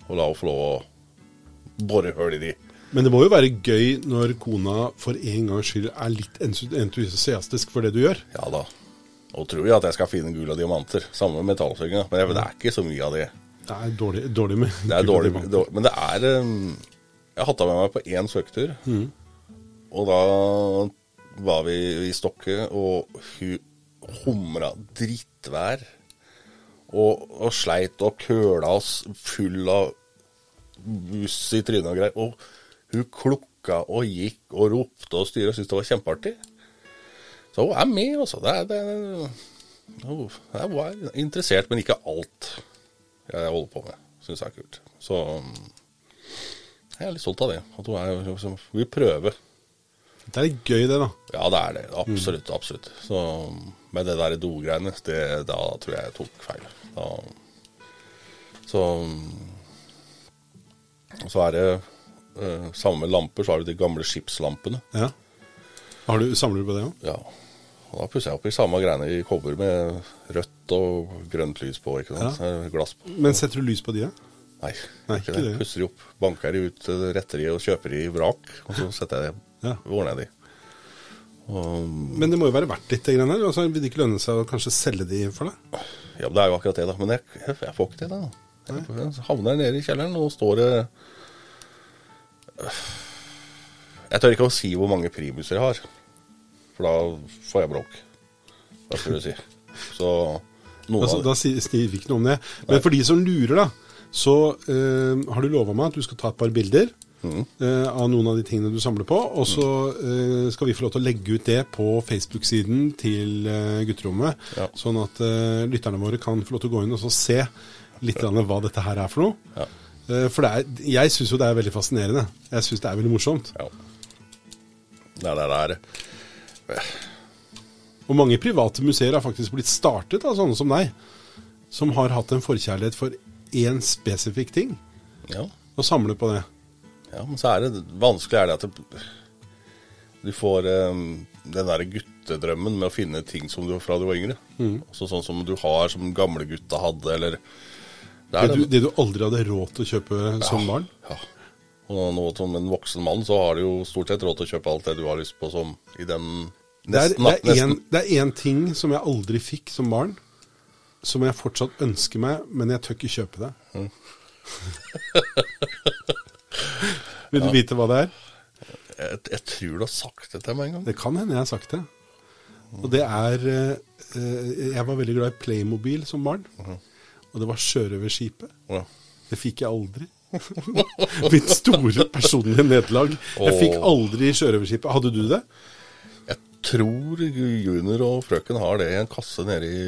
å la henne få lov å bore hull i de. Men det må jo være gøy når kona for en gangs skyld er litt entusiastisk for det du gjør. Ja da. Og tror jeg at jeg skal finne gull og diamanter. Samme med metallsøkinga. Men jeg, det er ikke så mye av det. Det er dårlig, dårlig med Det er dårlig, dårlig. Men det er um, Jeg hatta med meg på én søketur. Og da var vi i Stokke, og hun humra drittvær. Og, og sleit og køla oss full av buss i trynet og greier. Og hun klukka og gikk og ropte og styra og syntes det var kjempeartig. Så hun er med, altså. Det er, det hun er interessert, men ikke alt jeg holder på med. Syns jeg er kult. Så um, jeg er litt stolt av det. At hun er, liksom, vil prøve. Det er litt gøy, det, da. Ja, det er det. Absolutt. absolutt. Så med det der do-greiene, det- da tror jeg jeg tok feil. Da, så Så er det eh, Samme med lamper, så har du de gamle skipslampene. Ja. Har du, samler du på det òg? Ja. Og da pusser jeg opp i samme greiene i kobber med rødt og grønt lys på. ikke sant? Ja. Glass på. Men setter du lys på de, da? Nei, Nei, ikke det. det. Pusser de opp, banker de ut, eh, retter de og kjøper de i vrak. Og så setter jeg Ja. ordner jeg de. Og, Men det må jo være verdt litt, det greiene der. Altså, vil det ikke lønne seg å kanskje selge de for deg? ja, men det er jo akkurat det, da. Men jeg, jeg, jeg får ikke til det. da. Jeg havner nede i kjelleren, og står det Jeg tør ikke å si hvor mange primuser jeg har, for da får jeg bråk. Hva skal du si. Så noen Altså, av da sier vi ikke noe om det. Men for de som lurer, da, så eh, har du lova meg at du skal ta et par bilder Mm. eh, av noen av de tingene du samler på. Og så eh, skal vi få lov til å legge ut det på Facebook-siden til eh, gutterommet. Ja. Sånn at eh, lytterne våre kan få lov til å gå inn og så se litt hva dette her er for noe. Ja. Eh, for det er, jeg syns jo det er veldig fascinerende. Jeg syns det er veldig morsomt. Ja. Det er det er Og mange private museer har faktisk blitt startet av sånne som deg, som har hatt en forkjærlighet for én spesifikk ting, Ja. og samler på det. Ja, men så er det vanskelig er det at det, du får um, den der guttedrømmen med å finne ting som du fra du var yngre. Også sånn som du har som gamle gutta hadde, eller det er Det du, det du aldri hadde råd til å kjøpe som barn. Ja. Og nå som en voksen mann, så har du jo stort sett råd til å kjøpe alt det du har lyst på som i den nesten, det, er en, det er én ting som jeg aldri fikk som barn, som jeg fortsatt ønsker meg, men jeg tør ikke kjøpe det. Vil du vite hva det er? Jeg, jeg tror du har sagt det til meg en gang. Det kan hende jeg har sagt det. Og det er eh, eh, Jeg var veldig glad i Playmobil som barn. Og det var Sjørøverskipet. Ja. Det fikk jeg aldri. Mitt store personlige nederlag. Jeg fikk aldri sjørøverskipet. Hadde du det? Jeg tror junior og frøken har det i en kasse nede i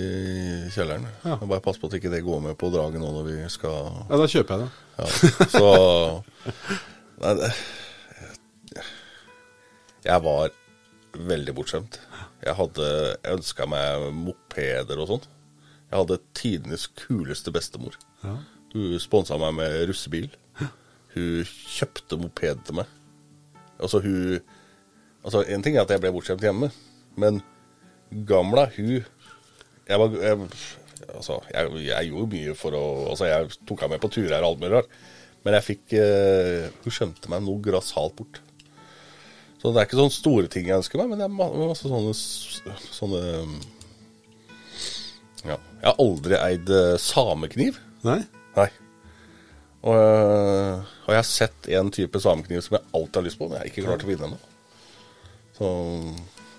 kjelleren. Ja. Bare pass på at ikke det går med på draget nå når vi skal Ja, da kjøper jeg det. ja. Så Nei, det Jeg var veldig bortskjemt. Jeg hadde ønska meg mopeder og sånn. Jeg hadde tidenes kuleste bestemor. Ja. Hun sponsa meg med russebil. Hun kjøpte moped til meg. Altså, hun Altså, En ting er at jeg ble bortskjemt hjemme, men gamla, hun Jeg var jeg, Altså, jeg, jeg gjorde mye for å Altså, jeg tok henne med på turer og alt mulig rart, men jeg fikk uh, Hun skjønte meg noe grassat bort. Så det er ikke sånne store ting jeg ønsker meg, men det er masse sånne Sånne. Jeg har aldri eid eh, samekniv. Nei? Nei. Og, øh, og jeg har sett en type samekniv som jeg alltid har lyst på, men jeg har ikke klart å vinne ennå. Så,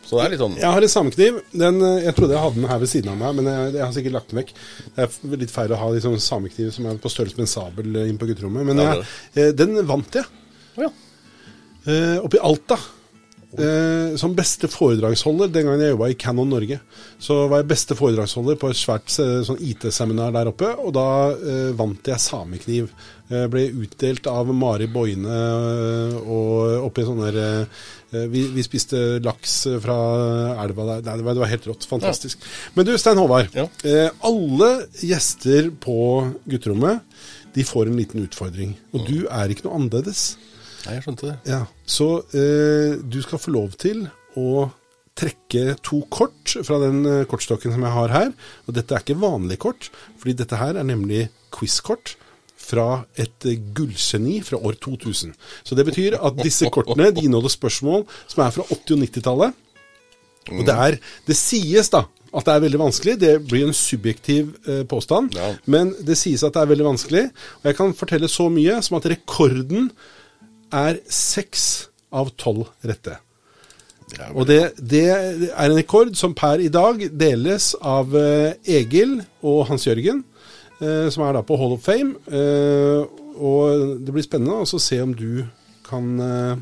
så det er litt sånn Jeg har en samekniv. Den, eh, jeg trodde jeg hadde den her ved siden av meg, men jeg, jeg har sikkert lagt den vekk. Det er litt feil å ha liksom samekniv som er på størrelse med en sabel eh, inn på gutterommet. Men jeg, eh, den vant jeg ja. eh, oppe i Alta. Eh, som beste foredragsholder den gangen jeg jobba i Canon Norge. Så var jeg beste foredragsholder på et svært eh, sånn IT-seminar der oppe, og da eh, vant jeg samekniv. Eh, ble utdelt av Mari Boine eh, og oppi sånne der, eh, vi, vi spiste laks fra elva der. Nei, det var, det var helt rått. Fantastisk. Men du, Stein Håvard. Ja. Eh, alle gjester på gutterommet de får en liten utfordring. Og du er ikke noe annerledes. Nei, jeg skjønte det. Ja, Så eh, du skal få lov til å trekke to kort fra den eh, kortstokken som jeg har her. Og dette er ikke vanlige kort, fordi dette her er nemlig quizkort fra et eh, gullgeni fra år 2000. Så det betyr at disse kortene de inneholder spørsmål som er fra 80- og 90-tallet. Og det er Det sies da at det er veldig vanskelig. Det blir en subjektiv eh, påstand. Ja. Men det sies at det er veldig vanskelig. Og jeg kan fortelle så mye som at rekorden er seks av tolv rette. Det Og det, det er en rekord som per i dag deles av eh, Egil og Hans Jørgen, eh, som er da på Hall of Fame. Eh, og det blir spennende å se om du kan eh,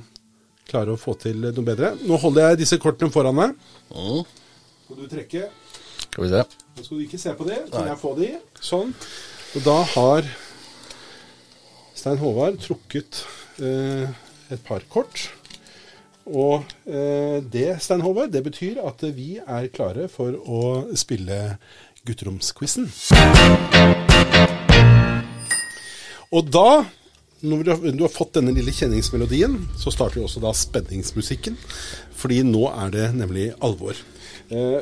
klare å få til noe bedre. Nå holder jeg disse kortene foran deg. Mm. Skal du trekke? Skal vi se. Nå skal du ikke se på det, så Nei. jeg får de. Sånn. Og da har Stein Håvard trukket et par kort. Og eh, det, Stein Håvard, det betyr at vi er klare for å spille gutteromsquizen. Og da, når du har, fått denne lille kjenningsmelodien, så starter vi også da spenningsmusikken. Fordi nå er det nemlig alvor. Eh,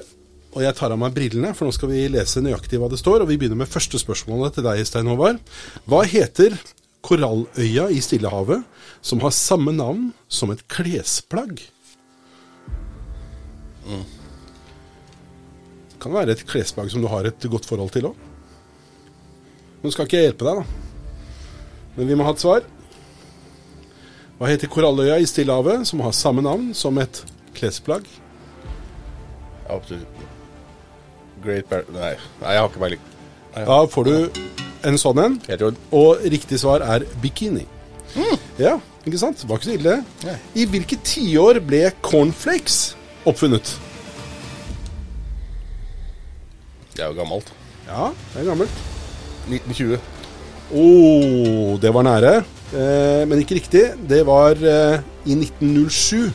og jeg tar av meg brillene, for nå skal vi lese nøyaktig hva det står. Og vi begynner med første spørsmålet til deg, Stein Håvard. Hva heter koralløya i Stillehavet som har samme navn som et klesplagg? Det kan være et klesplagg som du har et godt forhold til òg. Nå skal ikke jeg hjelpe deg, da. Men vi må ha et svar. Hva heter koralløya i Stillehavet som har samme navn som et klesplagg? Absolutt. Great Bar... Nei, nei, jeg har ikke peiling. Da får du en sånn en. Og riktig svar er bikini. Ja, ikke sant? Var ikke så ille. Nei. I hvilke tiår ble cornflakes oppfunnet? det er jo gammelt. Ja, det er gammelt. 1920. Å, det var nære. Eh, men ikke riktig. Det var eh, i 1907.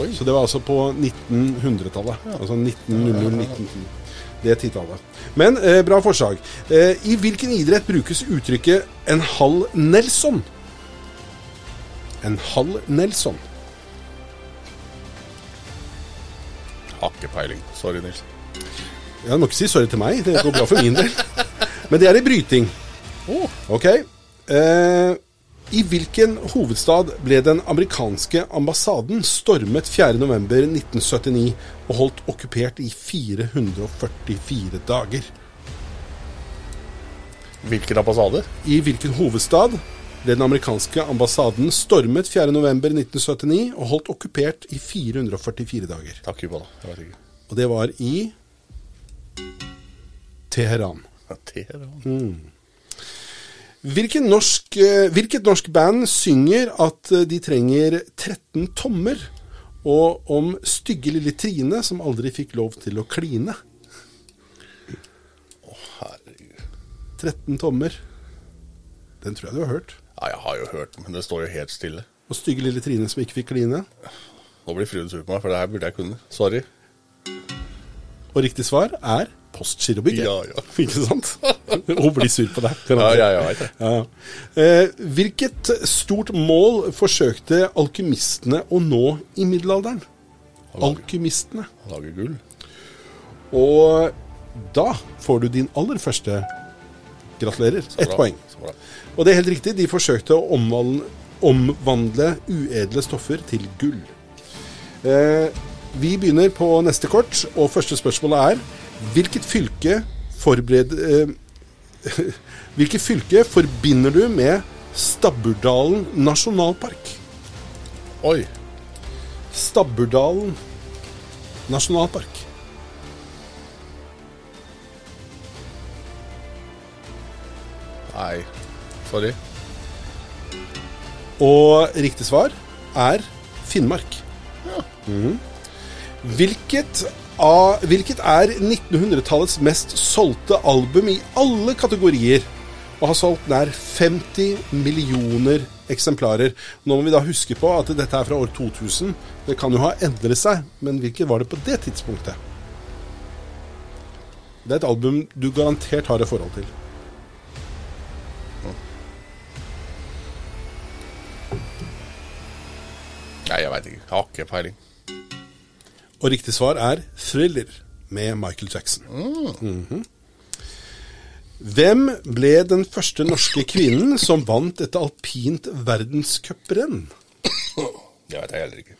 Oi. Så det var altså på 1900-tallet. Altså 1900-1910. Det titallet. Men eh, bra forslag. Eh, I hvilken idrett brukes uttrykket 'en halv Nelson'? En halv Nelson. Har ikke peiling. Sorry, Nils. Ja, Du må ikke si sorry til meg. Det går bra for min del. Men det er i bryting. Ok. Eh, I hvilken hovedstad ble den amerikanske ambassaden stormet 4.11.1979 og holdt okkupert i 444 dager? Hvilken ambassade? I hvilken hovedstad ble den amerikanske ambassaden stormet 4.11.1979 og holdt okkupert i 444 dager? Takk, Cuba, da. Og det var i Teheran. Ja, Teheran. er. Hvilken norsk, eh, hvilket norsk band synger at eh, de trenger 13 tommer, og om stygge lille Trine som aldri fikk lov til å kline? Å, Herregud. 13 tommer. Den tror jeg du har hørt. Ja, jeg har jo hørt, men det står jo helt stille. Og stygge lille Trine som ikke fikk kline. Nå blir Fruen sur på meg, for det her burde jeg kunne. Sorry. Og riktig svar er Postgirobygget. Ja, ja. Ikke sant? Hun blir sur på deg. Ja, ja, jeg vet det. Ja. Eh, hvilket stort mål forsøkte alkymistene å nå i middelalderen? Alkymistene. Lage gull. Og da får du din aller første Gratulerer. Ett poeng. Og det er helt riktig, de forsøkte å omvandle, omvandle uedle stoffer til gull. Eh, vi begynner på neste kort, og første spørsmålet er Hvilket fylke forbereder Eh, hvilket fylke forbinder du med Stabburdalen nasjonalpark? Oi. Stabburdalen nasjonalpark. Nei. Sorry. Og riktig svar er Finnmark. Mhm. Hvilket, av, hvilket er 1900-tallets mest solgte album i alle kategorier? Og har solgt nær 50 millioner eksemplarer. Nå må vi da huske på at dette er fra år 2000. Det kan jo ha endret seg, men hvilket var det på det tidspunktet? Det er et album du garantert har et forhold til. Nei, jeg veit ikke. Jeg har ikke peiling. Og riktig svar er Thriller med Michael Jackson. Mhm. Hvem ble den første norske kvinnen som vant et alpint verdenscuprenn? Det vet jeg heller ikke.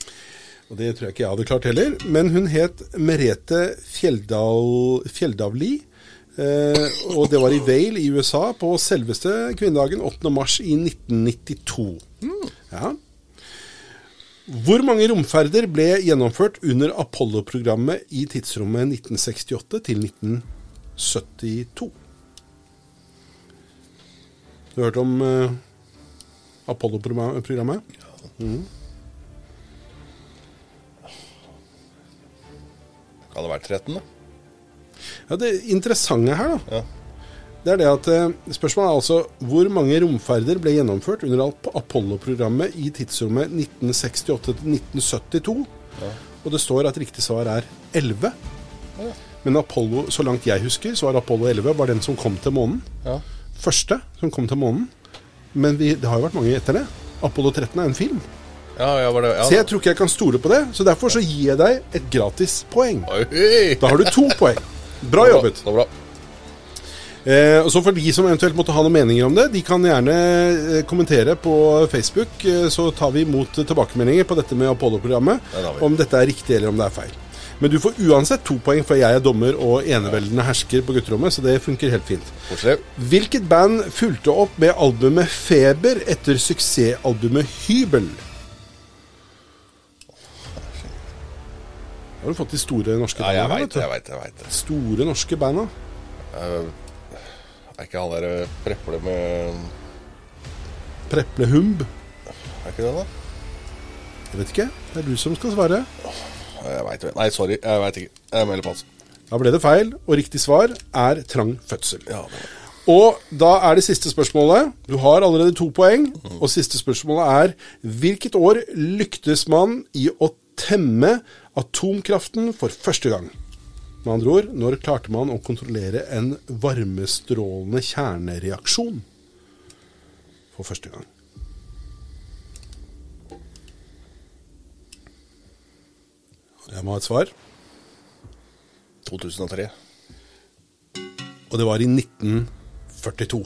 Og Det tror jeg ikke jeg hadde klart heller. Men hun het Merete Fjelldal, Fjelldavli. Eh, og det var i Vale i USA på selveste kvinnedagen 8. mars i 1992. Ja. Hvor mange romferder ble gjennomført under Apollo-programmet i tidsrommet 1968 til 1972? Du har hørt om uh, Apollo-programmet? Ja Kan det være 13, da? Ja, Det interessante her, da, Ja. Det er det at eh, Spørsmålet er altså hvor mange romferder ble gjennomført under Ap- Apollo-programmet i tidsrommet 1968 til 1972. Og det står at riktig svar er 11. Ja. Men Apollo, så langt jeg husker, så var Apollo 11 var den som kom til månen. Ja. Første som kom til månen. Men vi, det har jo vært mange etter det. Apollo 13 er en film. Ja, ja, var det ja, Så jeg tror ikke jeg kan stole på det. Så derfor så gir jeg deg et gratis poeng. Oi! Da har du to poeng. Bra jobbet. Så bra. Eh, og så For de som eventuelt måtte ha noen meninger om det, de kan gjerne eh, kommentere på Facebook. Eh, så tar vi imot tilbakemeldinger på dette med Apollo-programmet. Om dette er riktig eller om det er feil. Men du får uansett to poeng, for jeg er dommer og eneveldende hersker på gutterommet. Så det funker helt fint. Koselig. Hvilket band fulgte opp med albumet Feber etter suksessalbumet Hybel? Da har du fått de store norske Ja, jeg veit det. Jeg vet det, jeg vet det. Store norske banda. Er ikke han derre preple med Preplehumb. Er ikke det, da? Jeg vet ikke. Det er du som skal svare. Jeg vet ikke, Nei, sorry. Jeg veit ikke. Jeg melder pass. Da ble det feil, og riktig svar er trang fødsel. Ja, Og da er det siste spørsmålet. Du har allerede to poeng. Og siste spørsmålet er hvilket år lyktes man i å temme atomkraften for første gang? Med andre ord, når klarte man å kontrollere en varmestrålende kjernereaksjon for første gang? Jeg må ha et svar. 2003. Og det var i 1942.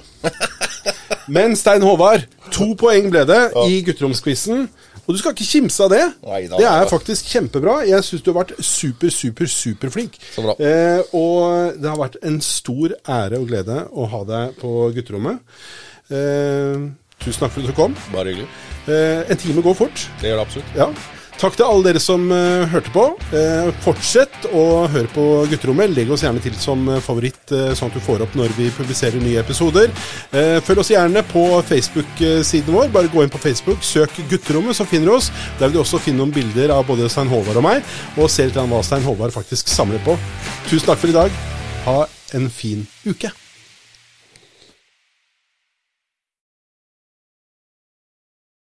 Men Stein Håvard, to poeng ble det i gutteromsquizen. Og du skal ikke kimse av det. Neida, det er faktisk kjempebra. Jeg syns du har vært super, super, superflink. Så bra. Eh, og det har vært en stor ære og glede å ha deg på gutterommet. Eh, tusen takk for at du kom. Bare hyggelig. Eh, en time går fort. Det gjør det absolutt. Ja. Takk til alle dere som uh, hørte på. Uh, fortsett å høre på Gutterommet. Legg oss gjerne til som favoritt, uh, sånn at du får opp når vi publiserer nye episoder. følg oss gjerne på Facebook-siden vår. Bare gå inn på Facebook, søk Gutterommet, så finner du oss. Der vil du også finne noen bilder av både Stein Håvard og meg, og se litt hva Stein Håvard faktisk samler på. Tusen takk for i dag. Ha en fin uke.